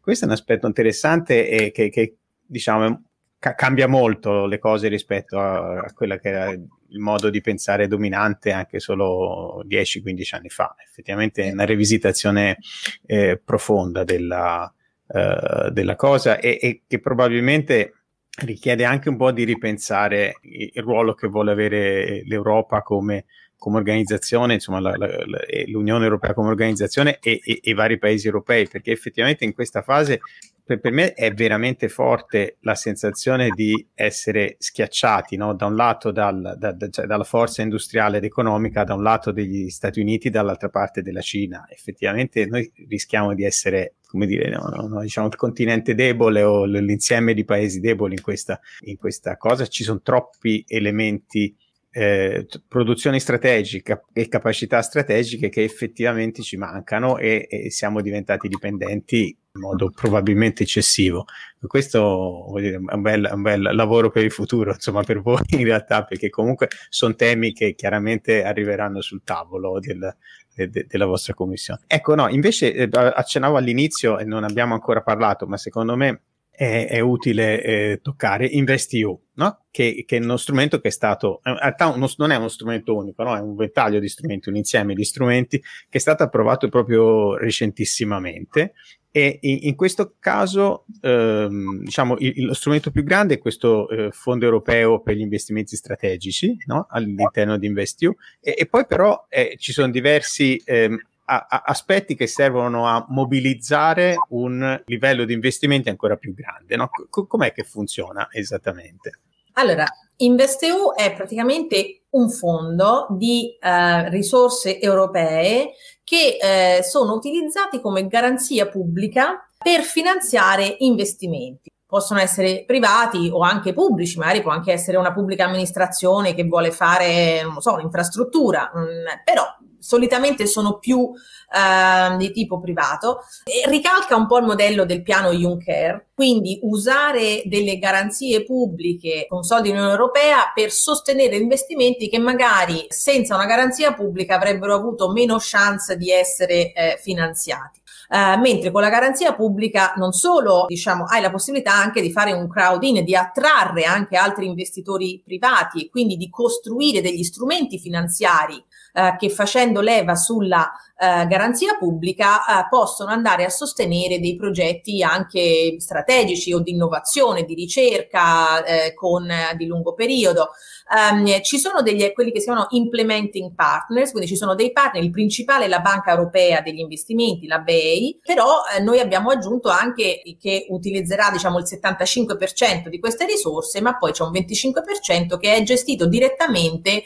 Questo è un aspetto interessante e che, che diciamo ca- cambia molto le cose rispetto a, a quella che era il modo di pensare dominante anche solo 10-15 anni fa. Effettivamente è una rivisitazione eh, profonda della, uh, della cosa e, e che probabilmente richiede anche un po' di ripensare il ruolo che vuole avere l'Europa come, come organizzazione, insomma la, la, la, l'Unione Europea come organizzazione e, e, e, i vari paesi europei, perché effettivamente in questa fase per, per, me è veramente forte la sensazione di essere schiacciati no? da un lato dal, da, da, cioè dalla forza industriale ed economica, da un lato degli Stati Uniti, dall'altra parte della Cina. Effettivamente noi rischiamo di essere, come dire, no, no, no, diciamo il continente debole o l'insieme di paesi deboli in questa, in questa cosa. Ci sono troppi elementi eh, produzioni strategiche e capacità strategiche che effettivamente ci mancano e, e, siamo diventati dipendenti in modo probabilmente eccessivo. Questo dire, è un bel, un bel, lavoro per il futuro, insomma, per voi in realtà, perché comunque sono temi che chiaramente arriveranno sul tavolo del, de, de, della vostra commissione. Ecco, no, invece eh, accennavo all'inizio e non abbiamo ancora parlato, ma secondo me è, è utile eh, toccare InvestEU, no? che, che, è uno strumento che è stato, in realtà uno, non è uno strumento unico, no? è un ventaglio di strumenti, un insieme di strumenti che è stato approvato proprio recentissimamente e in, in questo caso ehm, diciamo il, lo strumento più grande è questo eh, fondo europeo per gli investimenti strategici no? all'interno di InvestEU e, e poi però eh, ci sono diversi ehm, a, a aspetti che servono a mobilizzare un livello di investimenti ancora più grande. No? C- com'è che funziona esattamente? Allora, InvestEU è praticamente un fondo di eh, risorse europee che eh, sono utilizzati come garanzia pubblica per finanziare investimenti. Possono essere privati o anche pubblici, magari può anche essere una pubblica amministrazione che vuole fare, non so, un'infrastruttura, mh, però solitamente sono più eh, di tipo privato, e ricalca un po' il modello del piano Juncker, quindi usare delle garanzie pubbliche con soldi dell'Unione Europea per sostenere investimenti che magari senza una garanzia pubblica avrebbero avuto meno chance di essere eh, finanziati. Uh, mentre con la garanzia pubblica non solo diciamo, hai la possibilità anche di fare un crowd-in, di attrarre anche altri investitori privati e quindi di costruire degli strumenti finanziari uh, che facendo leva sulla uh, garanzia pubblica possono andare a sostenere dei progetti anche strategici o di innovazione, di ricerca con di lungo periodo. Um, ci sono degli, quelli che si chiamano implementing partners, quindi ci sono dei partner, il principale è la Banca Europea degli Investimenti, la BEI, però eh, noi abbiamo aggiunto anche che utilizzerà diciamo il 75% di queste risorse, ma poi c'è un 25% che è gestito direttamente eh,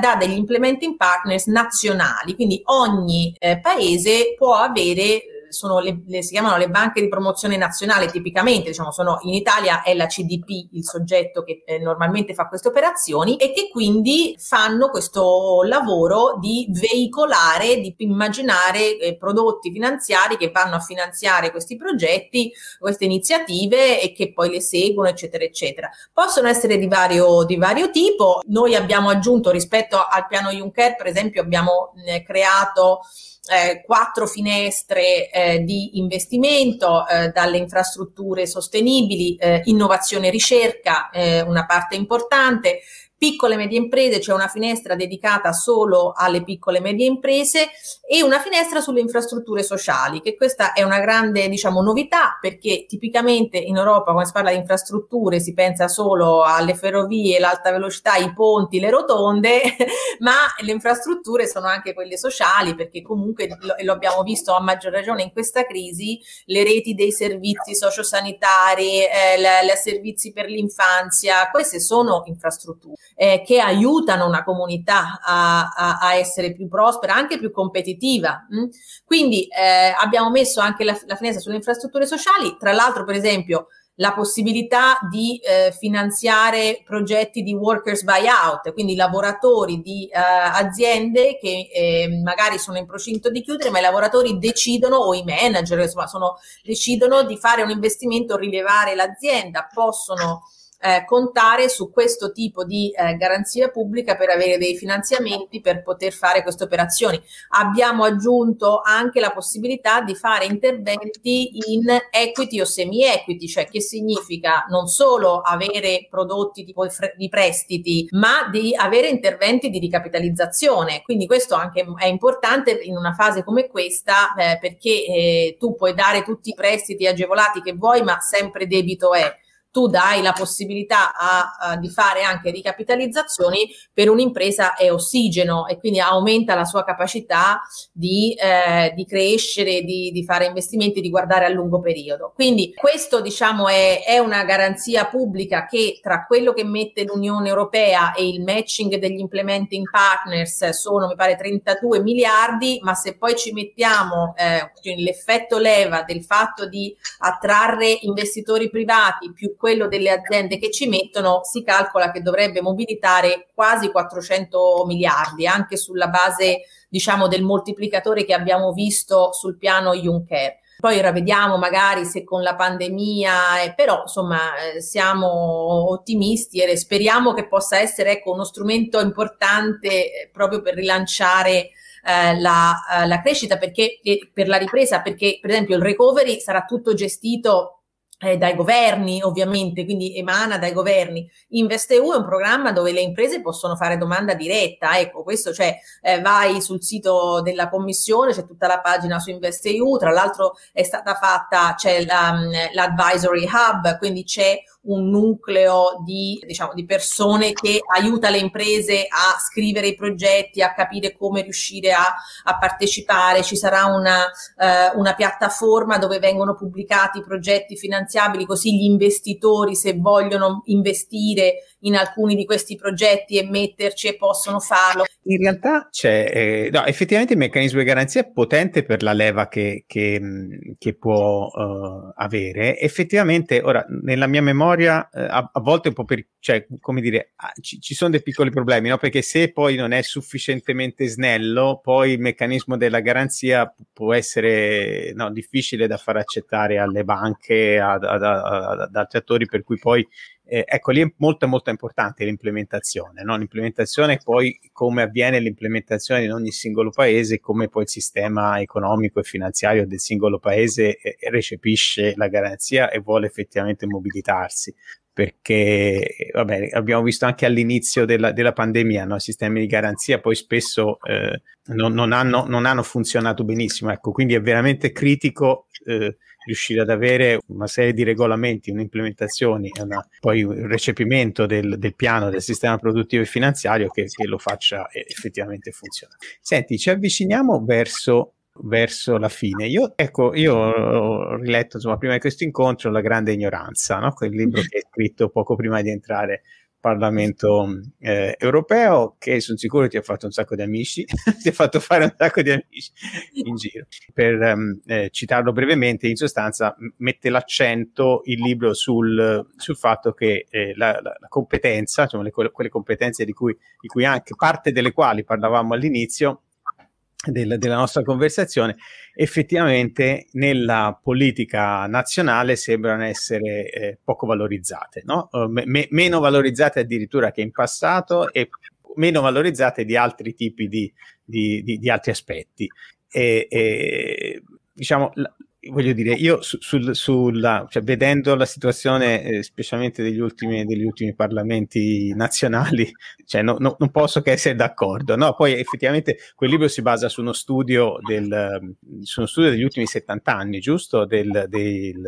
da degli implementing partners nazionali, quindi ogni eh, paese può avere sono le, le, si chiamano le banche di promozione nazionale tipicamente, diciamo, sono in Italia è la CDP il soggetto che eh, normalmente fa queste operazioni e che quindi fanno questo lavoro di veicolare, di immaginare eh, prodotti finanziari che vanno a finanziare questi progetti, queste iniziative e che poi le seguono, eccetera, eccetera. Possono essere di vario, di vario tipo. Noi abbiamo aggiunto rispetto al piano Juncker, per esempio, abbiamo eh, creato eh, quattro finestre eh, di investimento eh, dalle infrastrutture sostenibili, eh, innovazione e ricerca, eh, una parte importante, piccole e medie imprese, c'è una finestra dedicata solo alle piccole e medie imprese e una finestra sulle infrastrutture sociali, che questa è una grande, diciamo, novità perché tipicamente in Europa quando si parla di infrastrutture si pensa solo alle ferrovie, l'alta velocità, i ponti, le rotonde, ma le infrastrutture sono anche quelle sociali perché comunque lo, lo abbiamo visto a maggior ragione in questa crisi, le reti dei servizi sociosanitari, eh, le servizi per l'infanzia, queste sono infrastrutture eh, che aiutano una comunità a, a, a, essere più prospera, anche più competitiva. Mh? Mm? Quindi eh, abbiamo messo anche la, la finestra sulle infrastrutture sociali, tra l'altro per esempio la possibilità di eh, finanziare progetti di workers buyout, quindi lavoratori di eh, aziende che eh, magari sono in procinto di chiudere, ma i lavoratori decidono, o i manager, insomma, sono, decidono di fare un investimento, rilevare l'azienda, possono eh, contare su questo tipo di eh, garanzia pubblica per avere dei finanziamenti per poter fare queste operazioni. Abbiamo aggiunto anche la possibilità di fare interventi in equity o semi-equity, cioè che significa non solo avere prodotti tipo di prestiti, ma di avere interventi di ricapitalizzazione. Quindi questo anche è importante in una fase come questa eh, perché eh, tu puoi dare tutti i prestiti agevolati che vuoi, ma sempre debito è tu dai la possibilità a, a, di fare anche ricapitalizzazioni per un'impresa è ossigeno e quindi aumenta la sua capacità di, eh, di crescere, di, di, fare investimenti, di guardare a lungo periodo. Quindi questo diciamo è, è, una garanzia pubblica che tra quello che mette l'Unione Europea e il matching degli implementing partners sono mi pare 32 miliardi, ma se poi ci mettiamo eh, l'effetto leva del fatto di attrarre investitori privati più quello delle aziende che ci mettono, si calcola che dovrebbe mobilitare quasi 400 miliardi, anche sulla base, diciamo, del moltiplicatore che abbiamo visto sul piano Juncker. Poi ora vediamo magari se con la pandemia, eh, però insomma eh, siamo ottimisti e speriamo che possa essere ecco, uno strumento importante eh, proprio per rilanciare eh, la, eh, la, crescita perché, per la ripresa, perché per esempio il recovery sarà tutto gestito eh, dai governi, ovviamente, quindi emana dai governi. InvestEU è un programma dove le imprese possono fare domanda diretta. Ecco, questo cioè eh, vai sul sito della commissione, c'è tutta la pagina su InvestEU, tra l'altro è stata fatta, c'è la, l'advisory hub, quindi c'è un nucleo di, diciamo, di persone che aiuta le imprese a scrivere i progetti, a capire come riuscire a, a partecipare, ci sarà una, eh, una piattaforma dove vengono pubblicati progetti finanziabili così gli investitori se vogliono investire in alcuni di questi progetti e metterci e possono farlo. In realtà c'è, eh, no, effettivamente il meccanismo di garanzia è potente per la leva che, che, che può uh, avere. Effettivamente, ora, nella mia memoria, uh, a, a, volte un po' per, cioè, come dire, ci, ci, sono dei piccoli problemi, no? Perché se poi non è sufficientemente snello, poi il meccanismo della garanzia può essere no, difficile da far accettare alle banche, ad, ad, ad, ad altri attori, per cui poi eh, ecco, lì è molto molto importante l'implementazione, no? l'implementazione poi come avviene l'implementazione in ogni singolo paese, come poi il sistema economico e finanziario del singolo paese eh, recepisce la garanzia e vuole effettivamente mobilitarsi perché vabbè, abbiamo visto anche all'inizio della, della pandemia no? i sistemi di garanzia poi spesso eh, non, non, hanno, non, hanno, funzionato benissimo, ecco, quindi è veramente critico eh, riuscire ad avere una serie di regolamenti, un'implementazione, una, poi un recepimento del, del, piano del sistema produttivo e finanziario che, che lo faccia effettivamente funzionare. Senti, ci avviciniamo verso verso la fine. Io, ecco, io ho riletto insomma, prima di questo incontro La grande ignoranza, no? quel libro che hai scritto poco prima di entrare Parlamento eh, europeo che sono sicuro ti ha fatto un sacco di amici, ti ha fatto fare un sacco di amici in giro. Per um, eh, citarlo brevemente, in sostanza mette l'accento il libro sul, sul fatto che eh, la, la, competenza, cioè le, quelle competenze di cui, di cui anche parte delle quali parlavamo all'inizio, del, della nostra conversazione, effettivamente nella politica nazionale sembrano essere eh, poco valorizzate, no? me, meno valorizzate addirittura che in passato e meno valorizzate di altri tipi di, di, di, di altri aspetti. E, e diciamo, voglio dire, io su, sul, sulla, cioè, vedendo la situazione, eh, specialmente degli ultimi, degli ultimi parlamenti nazionali, cioè, no, no, non posso che essere d'accordo. No? Poi effettivamente quel libro si basa su uno studio, del, su uno studio degli ultimi 70 anni, giusto? Del, del,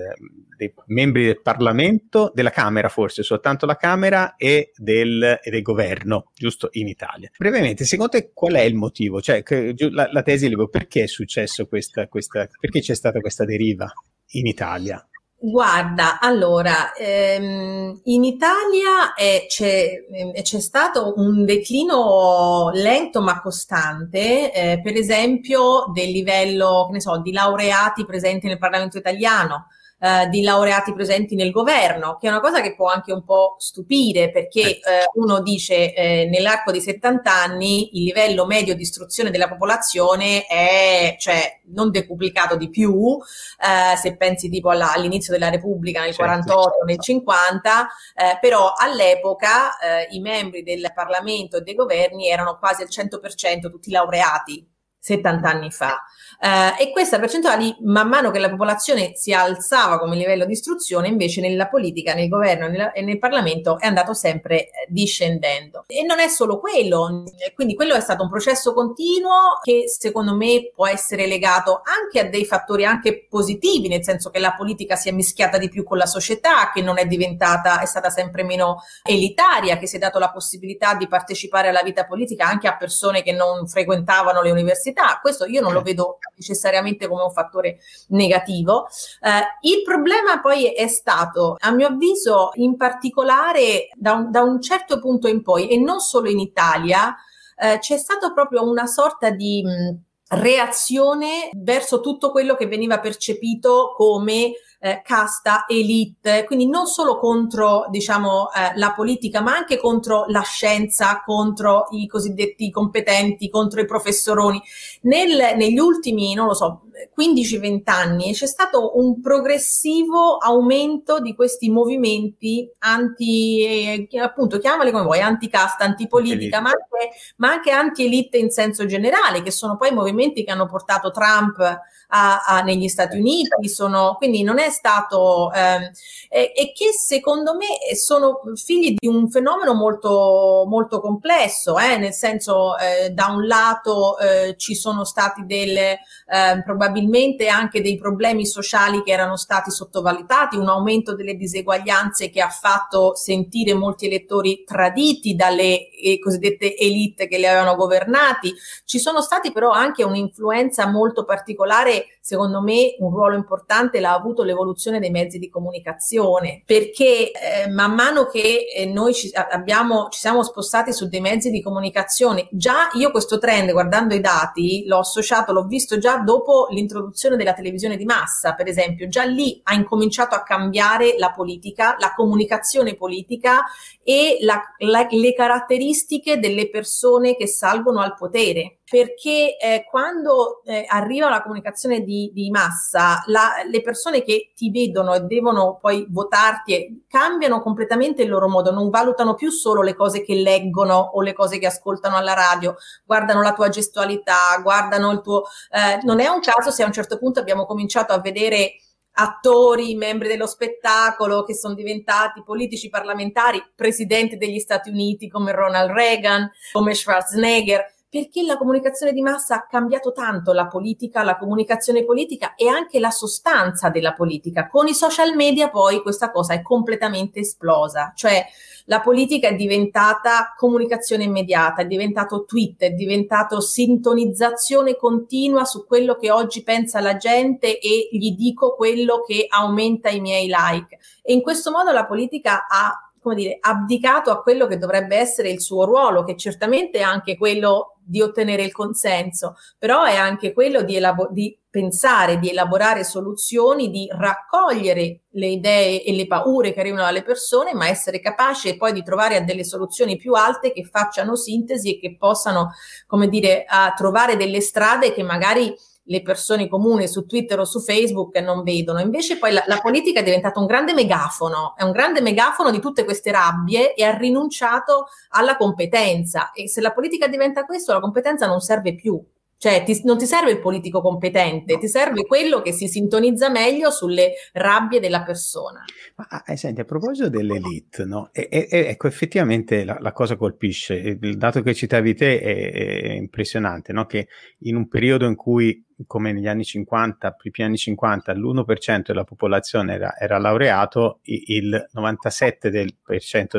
dei membri del Parlamento, della Camera forse, soltanto la Camera e del, e del governo, giusto? In Italia. Brevemente, secondo te qual è il motivo? Cioè, che, la, la tesi libro, perché è successo questa, questa, perché c'è stata questa deriva in Italia? Guarda, allora, ehm, in Italia è, c'è, è, c'è, stato un declino lento ma costante, eh, per esempio del livello, che ne so, di laureati presenti nel Parlamento italiano eh, di laureati presenti nel governo, che è una cosa che può anche un po' stupire perché eh, uno dice eh, nell'arco di 70 anni il livello medio di istruzione della popolazione è cioè, non decuplicato di più, eh, se pensi tipo alla, all'inizio della Repubblica nel certo. 48, nel 50, eh, però all'epoca eh, i membri del Parlamento e dei governi erano quasi al 100% tutti laureati 70 anni fa. Eh, e questa percentuale, man mano che la popolazione si alzava come livello di istruzione, invece nella politica, nel governo e nel, Parlamento è andato sempre eh, discendendo. E non è solo quello, quindi quello è stato un processo continuo che secondo me può essere legato anche a dei fattori anche positivi, nel senso che la politica si è mischiata di più con la società, che non è diventata, è stata sempre meno elitaria, che si è dato la possibilità di partecipare alla vita politica anche a persone che non frequentavano le università. Questo io non lo vedo necessariamente come un fattore negativo. Eh, il problema poi è stato, a mio avviso, in particolare da un, da un certo punto in poi, e non solo in Italia, eh, c'è stato proprio una sorta di mh, reazione verso tutto quello che veniva percepito come eh, casta, elite, quindi non solo contro diciamo, eh, la politica, ma anche contro la scienza, contro i cosiddetti competenti, contro i professoroni. Nel, negli ultimi, non lo so, 15-20 anni c'è stato un progressivo aumento di questi movimenti anti, eh, appunto, chiamali come vuoi, anti-casta, antipolitica, ma anche, ma anche anti-elite in senso generale, che sono poi movimenti che hanno portato Trump a, a, negli Stati Uniti, sono, quindi non è stato, ehm, e, e, che secondo me sono figli di un fenomeno molto, molto complesso, eh, nel senso eh, da un lato eh, ci sono stati delle, eh, probabilmente probabilmente anche dei problemi sociali che erano stati sottovalutati, un aumento delle diseguaglianze che ha fatto sentire molti elettori traditi dalle eh, cosiddette elite che li avevano governati. Ci sono stati però anche un'influenza molto particolare, secondo me un ruolo importante l'ha avuto l'evoluzione dei mezzi di comunicazione, perché eh, man mano che eh, noi ci, abbiamo, ci siamo spostati su dei mezzi di comunicazione, già io questo trend guardando i dati l'ho associato, l'ho visto già dopo l'introduzione della televisione di massa, per esempio, già lì ha incominciato a cambiare la politica, la comunicazione politica e la, la, le caratteristiche delle persone che salgono al potere. Perché eh, quando eh, arriva la comunicazione di, di massa, la, le persone che ti vedono e devono poi votarti cambiano completamente il loro modo, non valutano più solo le cose che leggono o le cose che ascoltano alla radio, guardano la tua gestualità, guardano il tuo... Eh, non è un caso se a un certo punto abbiamo cominciato a vedere attori, membri dello spettacolo che sono diventati politici parlamentari, presidenti degli Stati Uniti come Ronald Reagan, come Schwarzenegger, perché la comunicazione di massa ha cambiato tanto la politica, la comunicazione politica e anche la sostanza della politica. Con i social media poi questa cosa è completamente esplosa, cioè la politica è diventata comunicazione immediata, è diventato tweet, è diventato sintonizzazione continua su quello che oggi pensa la gente e gli dico quello che aumenta i miei like. E in questo modo la politica ha come dire, abdicato a quello che dovrebbe essere il suo ruolo, che certamente è anche quello di ottenere il consenso, però è anche quello di, elabo- di pensare, di elaborare soluzioni, di raccogliere le idee e le paure che arrivano dalle persone, ma essere capace poi di trovare a delle soluzioni più alte che facciano sintesi e che possano, come dire, trovare delle strade che magari le persone comuni su Twitter o su Facebook non vedono. Invece poi la, la, politica è diventata un grande megafono, è un grande megafono di tutte queste rabbie e ha rinunciato alla competenza. E se la politica diventa questo, la competenza non serve più. Cioè, ti, non ti serve il politico competente, ti serve quello che si sintonizza meglio sulle rabbie della persona. Ma eh, senti, a proposito dell'elite, no? E, e, ecco, effettivamente la, la, cosa colpisce. Il dato che citavi te è, è impressionante, no? Che in un periodo in cui come negli anni 50, primi anni 50, l'1% della popolazione era, era laureato, il 97% del,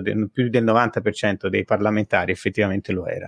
del, più del 90% dei parlamentari effettivamente lo era.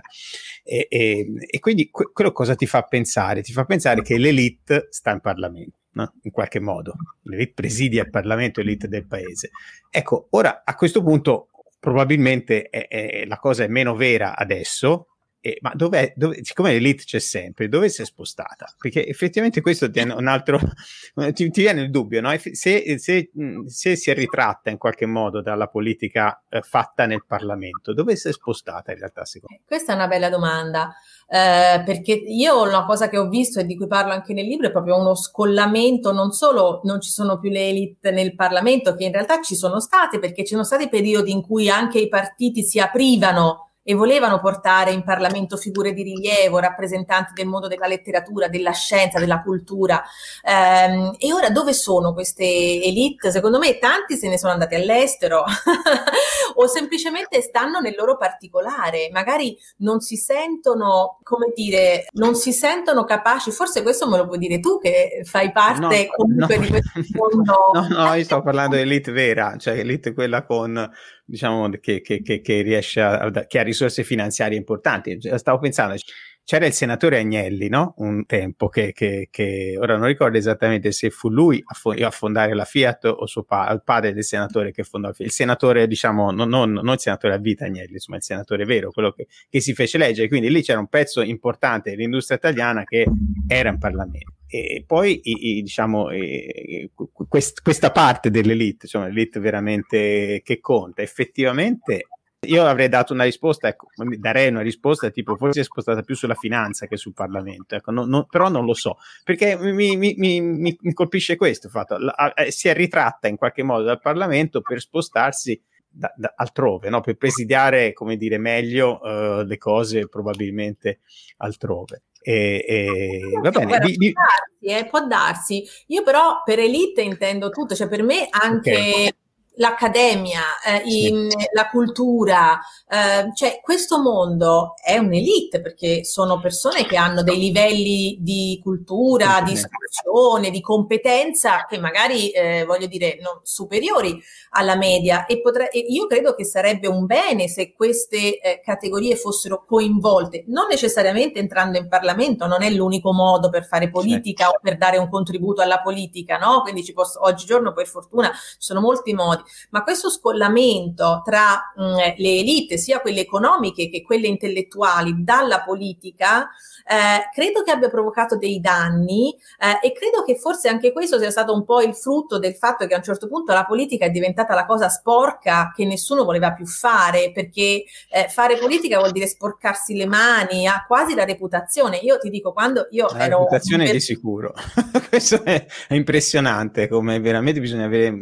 E, e, e quindi que- quello cosa ti fa pensare? Ti fa pensare che l'elite sta in Parlamento. No? in qualche modo, l'elite presidia il Parlamento, l'elite del paese. Ecco, ora a questo punto probabilmente è, è, la cosa è meno vera adesso, eh, ma dov'è, dove, siccome l'elite c'è sempre, dove si è spostata? Perché effettivamente questo ti un altro, ti, ti, viene il dubbio, no? se, se, se, si è ritratta in qualche modo dalla politica eh, fatta nel Parlamento, dove si è spostata in realtà secondo me? Questa è una bella domanda, eh, perché io una cosa che ho visto e di cui parlo anche nel libro è proprio uno scollamento, non solo non ci sono più le elite nel Parlamento, che in realtà ci sono state, perché ci sono stati periodi in cui anche i partiti si aprivano e volevano portare in Parlamento figure di rilievo, rappresentanti del mondo della letteratura, della scienza, della cultura. Ehm, e ora dove sono queste elite? Secondo me tanti se ne sono andati all'estero o semplicemente stanno nel loro particolare, magari non si sentono, come dire, non si sentono capaci, forse questo me lo puoi dire tu che fai parte no, comunque no, di questo mondo. No, no, io sto parlando di elite vera, cioè elite quella con diciamo, che, che, che, che riesce a, che ha risorse finanziarie importanti. Cioè, stavo pensando, c'era il senatore Agnelli, no? Un tempo che, che, che, ora non ricordo esattamente se fu lui a, fo- a fondare la Fiat o suo pa- il padre del senatore che fondò la Fiat. Il senatore, diciamo, non, non, non, il senatore a vita Agnelli, insomma, il senatore vero, quello che, che si fece leggere. Quindi lì c'era un pezzo importante dell'industria italiana che era in Parlamento e poi i, i, diciamo i, quest, questa parte dell'elite, cioè l'elite veramente che conta, effettivamente io avrei dato una risposta, ecco, darei una risposta tipo forse è spostata più sulla finanza che sul Parlamento, ecco, no, no, però non lo so, perché mi, mi, mi, mi colpisce questo fatto, la, eh, si è ritratta in qualche modo dal Parlamento per spostarsi da, da, altrove, no? per presidiare, come dire, meglio uh, le cose probabilmente altrove. E, e, va bene. Guarda, di, può, darsi, eh, può darsi. Io però per elite intendo tutto, cioè per me anche... Okay l'accademia, eh, in, la cultura, eh, cioè questo mondo è un'elite perché sono persone che hanno dei livelli di cultura, di istruzione, di competenza che magari, eh, voglio dire, non, superiori alla media. E, potre, e, io credo che sarebbe un bene se queste eh, categorie fossero coinvolte, non necessariamente entrando in Parlamento, non è l'unico modo per fare politica o per dare un contributo alla politica, no? Quindi ci posso, oggigiorno per fortuna ci sono molti modi, ma questo scollamento tra mh, le elite, sia quelle economiche che quelle intellettuali, dalla politica, eh, credo che abbia provocato dei danni eh, e credo che forse anche questo sia stato un po' il frutto del fatto che a un certo punto la politica è diventata la cosa sporca che nessuno voleva più fare, perché eh, fare politica vuol dire sporcarsi le mani, ha quasi la reputazione. Io ti dico, quando io la ero... reputazione per... di sicuro. questo è, è impressionante, come veramente bisogna avere,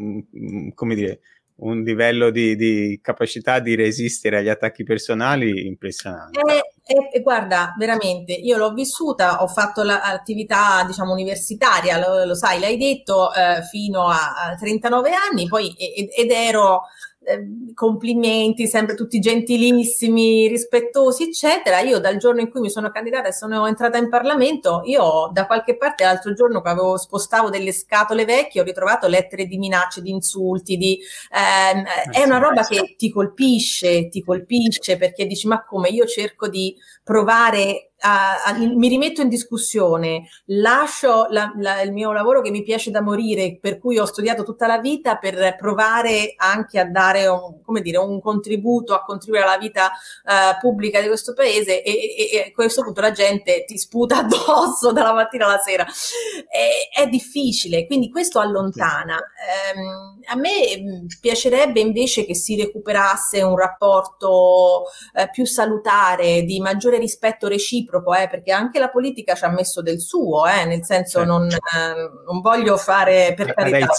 come dire, un livello di, di, capacità di resistere agli attacchi personali impressionante. E, e, e, guarda, veramente, io l'ho vissuta, ho fatto l'attività, diciamo, universitaria, lo, lo sai, l'hai detto, eh, fino a, a, 39 anni, poi ed, ed ero Ehm, complimenti, sempre tutti gentilissimi, rispettosi, eccetera. Io dal giorno in cui mi sono candidata e sono entrata in Parlamento, io da qualche parte l'altro giorno che avevo spostavo delle scatole vecchie, ho ritrovato lettere di minacce, di insulti, di, ehm, è una roba che ti colpisce, ti colpisce perché dici ma come io cerco di provare a, mi rimetto in discussione, lascio la, la, il mio lavoro che mi piace da morire, per cui ho studiato tutta la vita per provare anche a dare un, dire, un contributo, a contribuire alla vita uh, pubblica di questo paese e, e, e, a questo punto la gente ti sputa addosso dalla mattina alla sera. è, è difficile, quindi questo allontana. Um, a me piacerebbe invece che si recuperasse un rapporto uh, più salutare, di maggiore rispetto reciproco reciproco, eh, perché anche la politica ci ha messo del suo, eh, nel senso certo. non, eh, non, voglio fare per carità.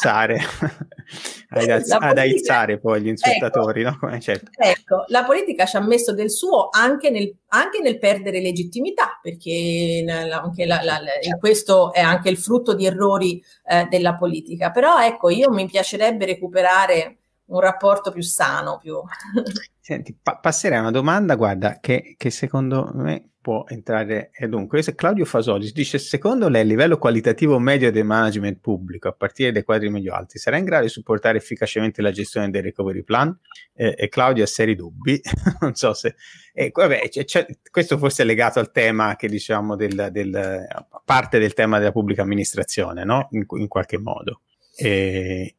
Ad aizzare, ad, aizzare poi gli insultatori, ecco, no? certo. ecco, la politica ci ha messo del suo anche nel, anche nel perdere legittimità, perché anche la, la, la, questo è anche il frutto di errori eh, della politica. Però ecco, io mi piacerebbe recuperare un rapporto più sano. Più... Senti, pa- passerei a una domanda, guarda, che, che secondo me può entrare. E dunque, Claudio Fasoli dice: Secondo lei, il livello qualitativo medio del management pubblico, a partire dai quadri medio-alti, sarà in grado di supportare efficacemente la gestione del recovery plan? Eh, e Claudio ha seri dubbi. non so se. Eh, vabbè, c'è, c'è, questo forse è legato al tema che diciamo del, del parte del tema della pubblica amministrazione, no? In, in qualche modo. E...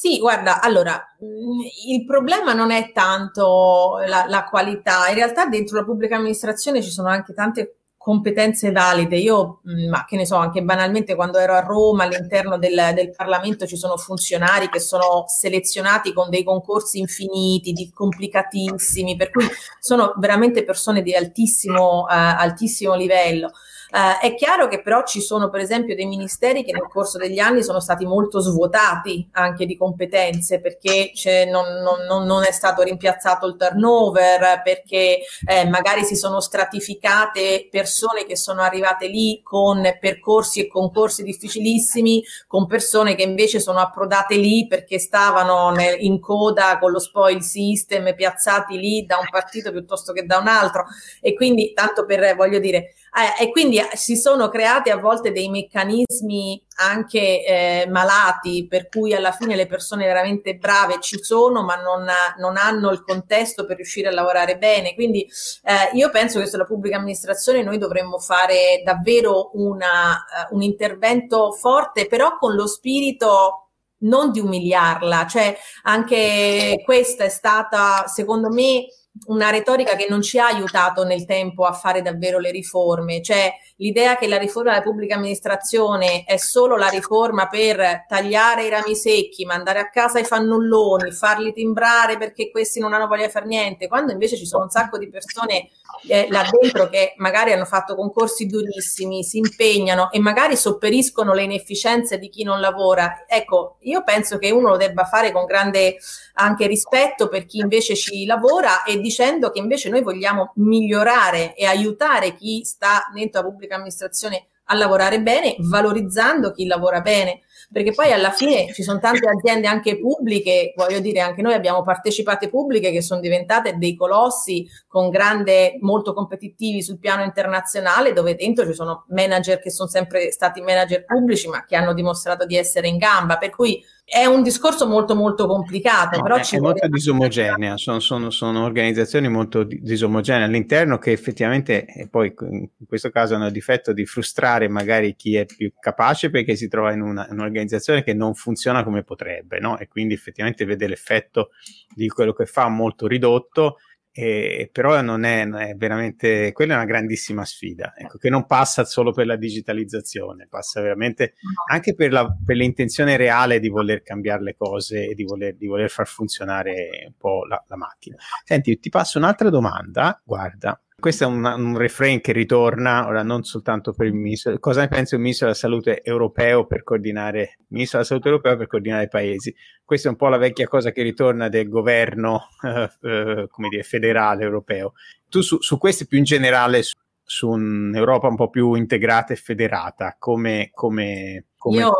Sì, guarda, allora, mm, il problema non è tanto la, la, qualità, in realtà dentro la pubblica amministrazione ci sono anche tante competenze valide. Io, mm, ma che ne so, anche banalmente quando ero a Roma all'interno del, del Parlamento ci sono funzionari che sono selezionati con dei concorsi infiniti, di, complicatissimi, per cui sono veramente persone di altissimo, uh, altissimo livello. Uh, è chiaro che però ci sono per esempio dei ministeri che nel corso degli anni sono stati molto svuotati anche di competenze perché non, non, non, è stato rimpiazzato il turnover, perché eh, magari si sono stratificate persone che sono arrivate lì con percorsi e concorsi difficilissimi, con persone che invece sono approdate lì perché stavano nel, in coda con lo spoil system piazzati lì da un partito piuttosto che da un altro. E quindi tanto per voglio dire eh, e quindi eh, si sono creati a volte dei meccanismi anche eh, malati, per cui alla fine le persone veramente brave ci sono, ma non, non hanno il contesto per riuscire a lavorare bene. Quindi eh, io penso che sulla pubblica amministrazione noi dovremmo fare davvero una, uh, un intervento forte, però con lo spirito non di umiliarla, cioè anche questa è stata, secondo me, una retorica che non ci ha aiutato nel tempo a fare davvero le riforme, cioè l'idea che la riforma della pubblica amministrazione è solo la riforma per tagliare i rami secchi, mandare a casa i fannulloni, farli timbrare perché questi non hanno voglia di fare niente, quando invece ci sono un sacco di persone eh, là dentro che magari hanno fatto concorsi durissimi, si impegnano e magari sopperiscono le inefficienze di chi non lavora. Ecco, io penso che uno lo debba fare con grande anche rispetto per chi invece ci lavora e dicendo che invece noi vogliamo migliorare e aiutare chi sta dentro la pubblica amministrazione a lavorare bene, valorizzando chi lavora bene. perché poi alla fine ci sono tante aziende anche pubbliche, voglio dire, anche noi abbiamo partecipate pubbliche che sono diventate dei colossi con grande, molto competitivi sul piano internazionale, dove dentro ci sono manager che sono sempre stati manager pubblici, ma che hanno dimostrato di essere in gamba, per cui è un discorso molto molto complicato, no, però è, è molto disomogenea, sono, sono, sono, organizzazioni molto disomogenee all'interno che effettivamente e poi in questo caso hanno il difetto di frustrare magari chi è più capace perché si trova in, una, in un'organizzazione che non funziona come potrebbe, no? E quindi effettivamente vede l'effetto di quello che fa molto ridotto eh, però non è, non è, veramente, quella è una grandissima sfida, ecco, che non passa solo per la digitalizzazione, passa veramente anche per, la, per l'intenzione reale di voler cambiare le cose e di voler, di voler far funzionare un po' la, la macchina. Senti, ti passo un'altra domanda, guarda, questo è un, un, refrain che ritorna, ora non soltanto per il ministro, cosa ne pensa il ministro della salute europeo per coordinare, ministro della salute europeo per coordinare i paesi? Questa è un po' la vecchia cosa che ritorna del governo, eh, eh, come dire, federale europeo. Tu su, su questo più in generale, su, su, un'Europa un po' più integrata e federata, come... come, come Io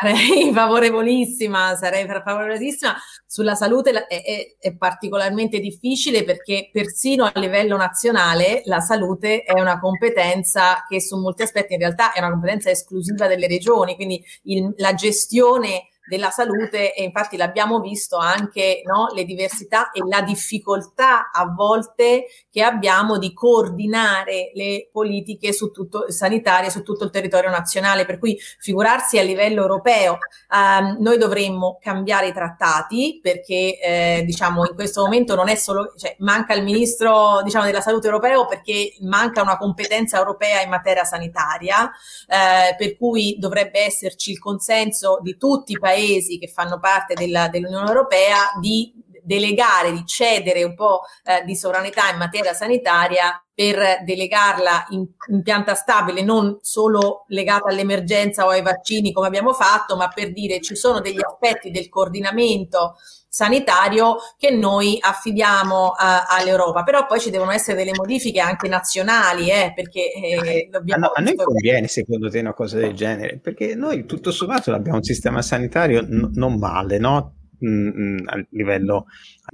sarei favorevolissima, sarei favorevolissima. Sulla salute è, è, è, particolarmente difficile perché persino a livello nazionale la salute è una competenza che su molti aspetti in realtà è una competenza esclusiva delle regioni, quindi il, la gestione della salute e infatti l'abbiamo visto anche no, le diversità e la difficoltà a volte che abbiamo di coordinare le politiche su tutto, sanitarie su tutto il territorio nazionale, per cui figurarsi a livello europeo ehm, noi dovremmo cambiare i trattati perché eh, diciamo in questo momento non è solo, cioè, manca il ministro diciamo, della salute europeo perché manca una competenza europea in materia sanitaria, eh, per cui dovrebbe esserci il consenso di tutti i paesi paesi che fanno parte della, dell'Unione Europea di delegare, di cedere un po' eh, di sovranità in materia sanitaria per delegarla in, in, pianta stabile, non solo legata all'emergenza o ai vaccini come abbiamo fatto, ma per dire ci sono degli aspetti del coordinamento sanitario che noi affidiamo a, all'Europa. Però poi ci devono essere delle modifiche anche nazionali, eh, perché eh, dobbiamo... A, a noi conviene secondo te una cosa del genere, perché noi tutto sommato abbiamo un sistema sanitario n- non male, no? Mm, mm, a livello,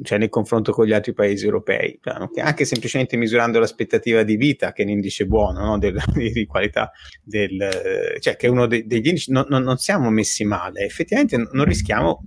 cioè nel confronto con gli altri paesi europei, anche semplicemente misurando l'aspettativa di vita, che è un indice buono no? del, di qualità, del, cioè che è uno dei, degli indici, no, no, non siamo messi male, effettivamente non rischiamo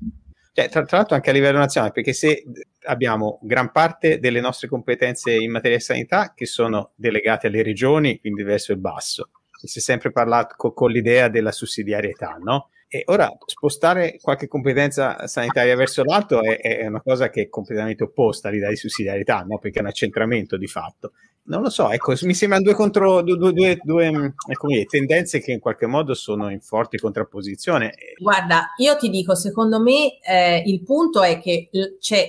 cioè, tra, tra, l'altro anche a livello nazionale, perché se abbiamo gran parte delle nostre competenze in materia di sanità che sono delegate alle regioni, quindi verso il basso, si è sempre parlato co- con l'idea della sussidiarietà, no? E ora spostare qualche competenza sanitaria verso l'alto è, è, una cosa che è completamente opposta all'idea di sussidiarietà, no? perché è un accentramento di fatto. Non lo so, ecco, mi sembrano due, contro, due, due, due mm, dire, tendenze che in qualche modo sono in forte contrapposizione. Guarda, io ti dico, secondo me eh, il punto è che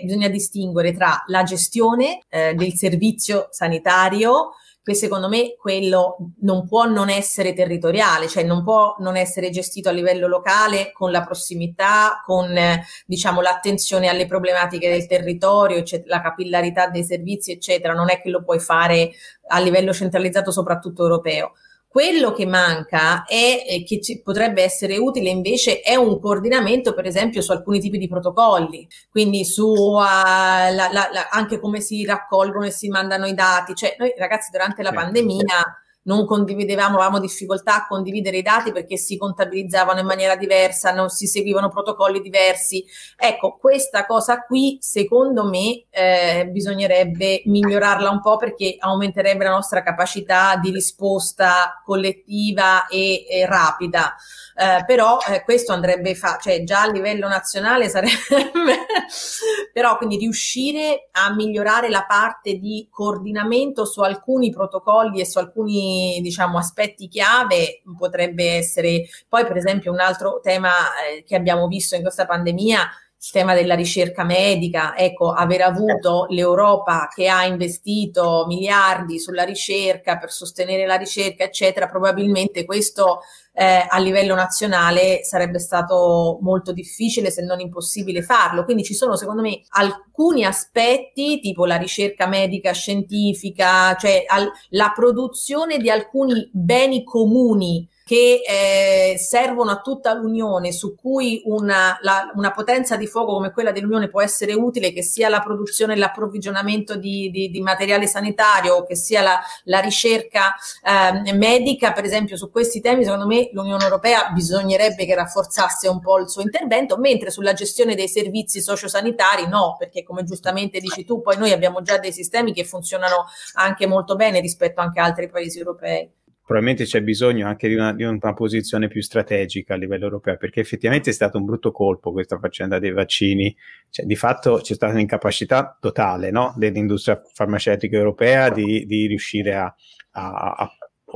bisogna distinguere tra la gestione eh, del servizio sanitario che secondo me quello non può non essere territoriale, cioè non può non essere gestito a livello locale con la prossimità, con eh, diciamo l'attenzione alle problematiche del territorio, la capillarità dei servizi, eccetera. Non è che lo puoi fare a livello centralizzato, soprattutto europeo. Quello che manca è, è che ci potrebbe essere utile invece è un coordinamento, per esempio, su alcuni tipi di protocolli, quindi su uh, la, la, la, anche come si raccolgono e si mandano i dati. Cioè, noi ragazzi durante la pandemia non condividevamo, avevamo difficoltà a condividere i dati perché si contabilizzavano in maniera diversa, non si seguivano protocolli diversi. Ecco, questa cosa qui, secondo me, eh, bisognerebbe migliorarla un po' perché aumenterebbe la nostra capacità di risposta collettiva e, e rapida. Eh, però eh, questo andrebbe fatto, cioè già a livello nazionale sarebbe, però quindi riuscire a migliorare la parte di coordinamento su alcuni protocolli e su alcuni diciamo aspetti chiave potrebbe essere poi per esempio un altro tema eh, che abbiamo visto in questa pandemia tema della ricerca medica, ecco, aver avuto l'Europa che ha investito miliardi sulla ricerca per sostenere la ricerca, eccetera, probabilmente questo eh, a livello nazionale sarebbe stato molto difficile se non impossibile farlo. Quindi ci sono secondo me alcuni aspetti tipo la ricerca medica scientifica, cioè al, la produzione di alcuni beni comuni che eh, servono a tutta l'Unione, su cui una, la, una, potenza di fuoco come quella dell'Unione può essere utile, che sia la produzione e l'approvvigionamento di, di, di materiale sanitario, che sia la, la ricerca eh, medica, per esempio su questi temi, secondo me l'Unione Europea bisognerebbe che rafforzasse un po' il suo intervento, mentre sulla gestione dei servizi sociosanitari no, perché come giustamente dici tu, poi noi abbiamo già dei sistemi che funzionano anche molto bene rispetto anche a altri paesi europei probabilmente c'è bisogno anche di una, di una, posizione più strategica a livello europeo, perché effettivamente è stato un brutto colpo questa faccenda dei vaccini. Cioè, di fatto c'è stata un'incapacità totale no? dell'industria farmaceutica europea di, di riuscire a, a, a,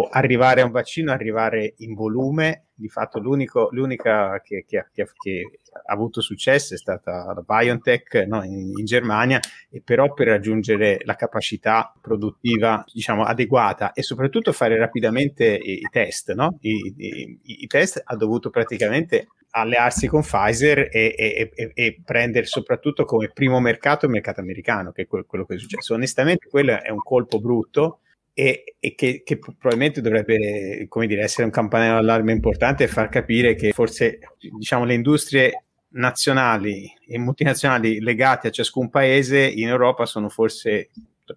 arrivare a un vaccino, arrivare in volume. Di fatto l'unica che, che, che, che, ha avuto successo è stata la BioNTech no, in, in, Germania, e però per raggiungere la capacità produttiva diciamo, adeguata e soprattutto fare rapidamente i, i test. No? I, i, I, test ha dovuto praticamente allearsi con Pfizer e, e, e, e, prendere soprattutto come primo mercato il mercato americano, che è quello che è successo. Onestamente quello è un colpo brutto e, e che, che, probabilmente dovrebbe come dire, essere un campanello d'allarme importante e far capire che forse diciamo, le industrie nazionali e multinazionali legate a ciascun paese in Europa sono forse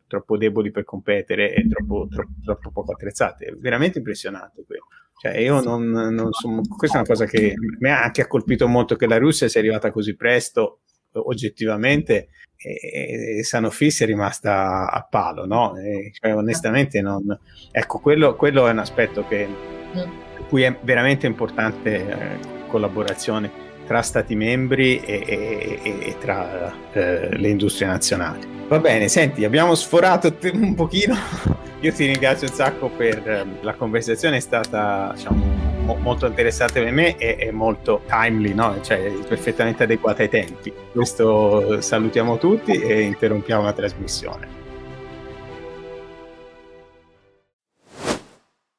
troppo deboli per competere e troppo, troppo, troppo poco attrezzate. È veramente impressionante quello. Cioè, io non, non sono, questa è una cosa che mi ha anche colpito molto che la Russia sia arrivata così presto oggettivamente e, e Sanofi è rimasta a palo, no? E, cioè, onestamente non... Ecco, quello, quello, è un aspetto che, mm. cui è veramente importante eh, collaborazione tra stati membri e, e, e tra eh, le industrie nazionali. Va bene, senti, abbiamo sforato un pochino. Io ti ringrazio un sacco per eh, la conversazione, è stata diciamo, mo- molto interessante per me e, e molto timely, no? cioè perfettamente adeguata ai tempi. Questo salutiamo tutti e interrompiamo la trasmissione.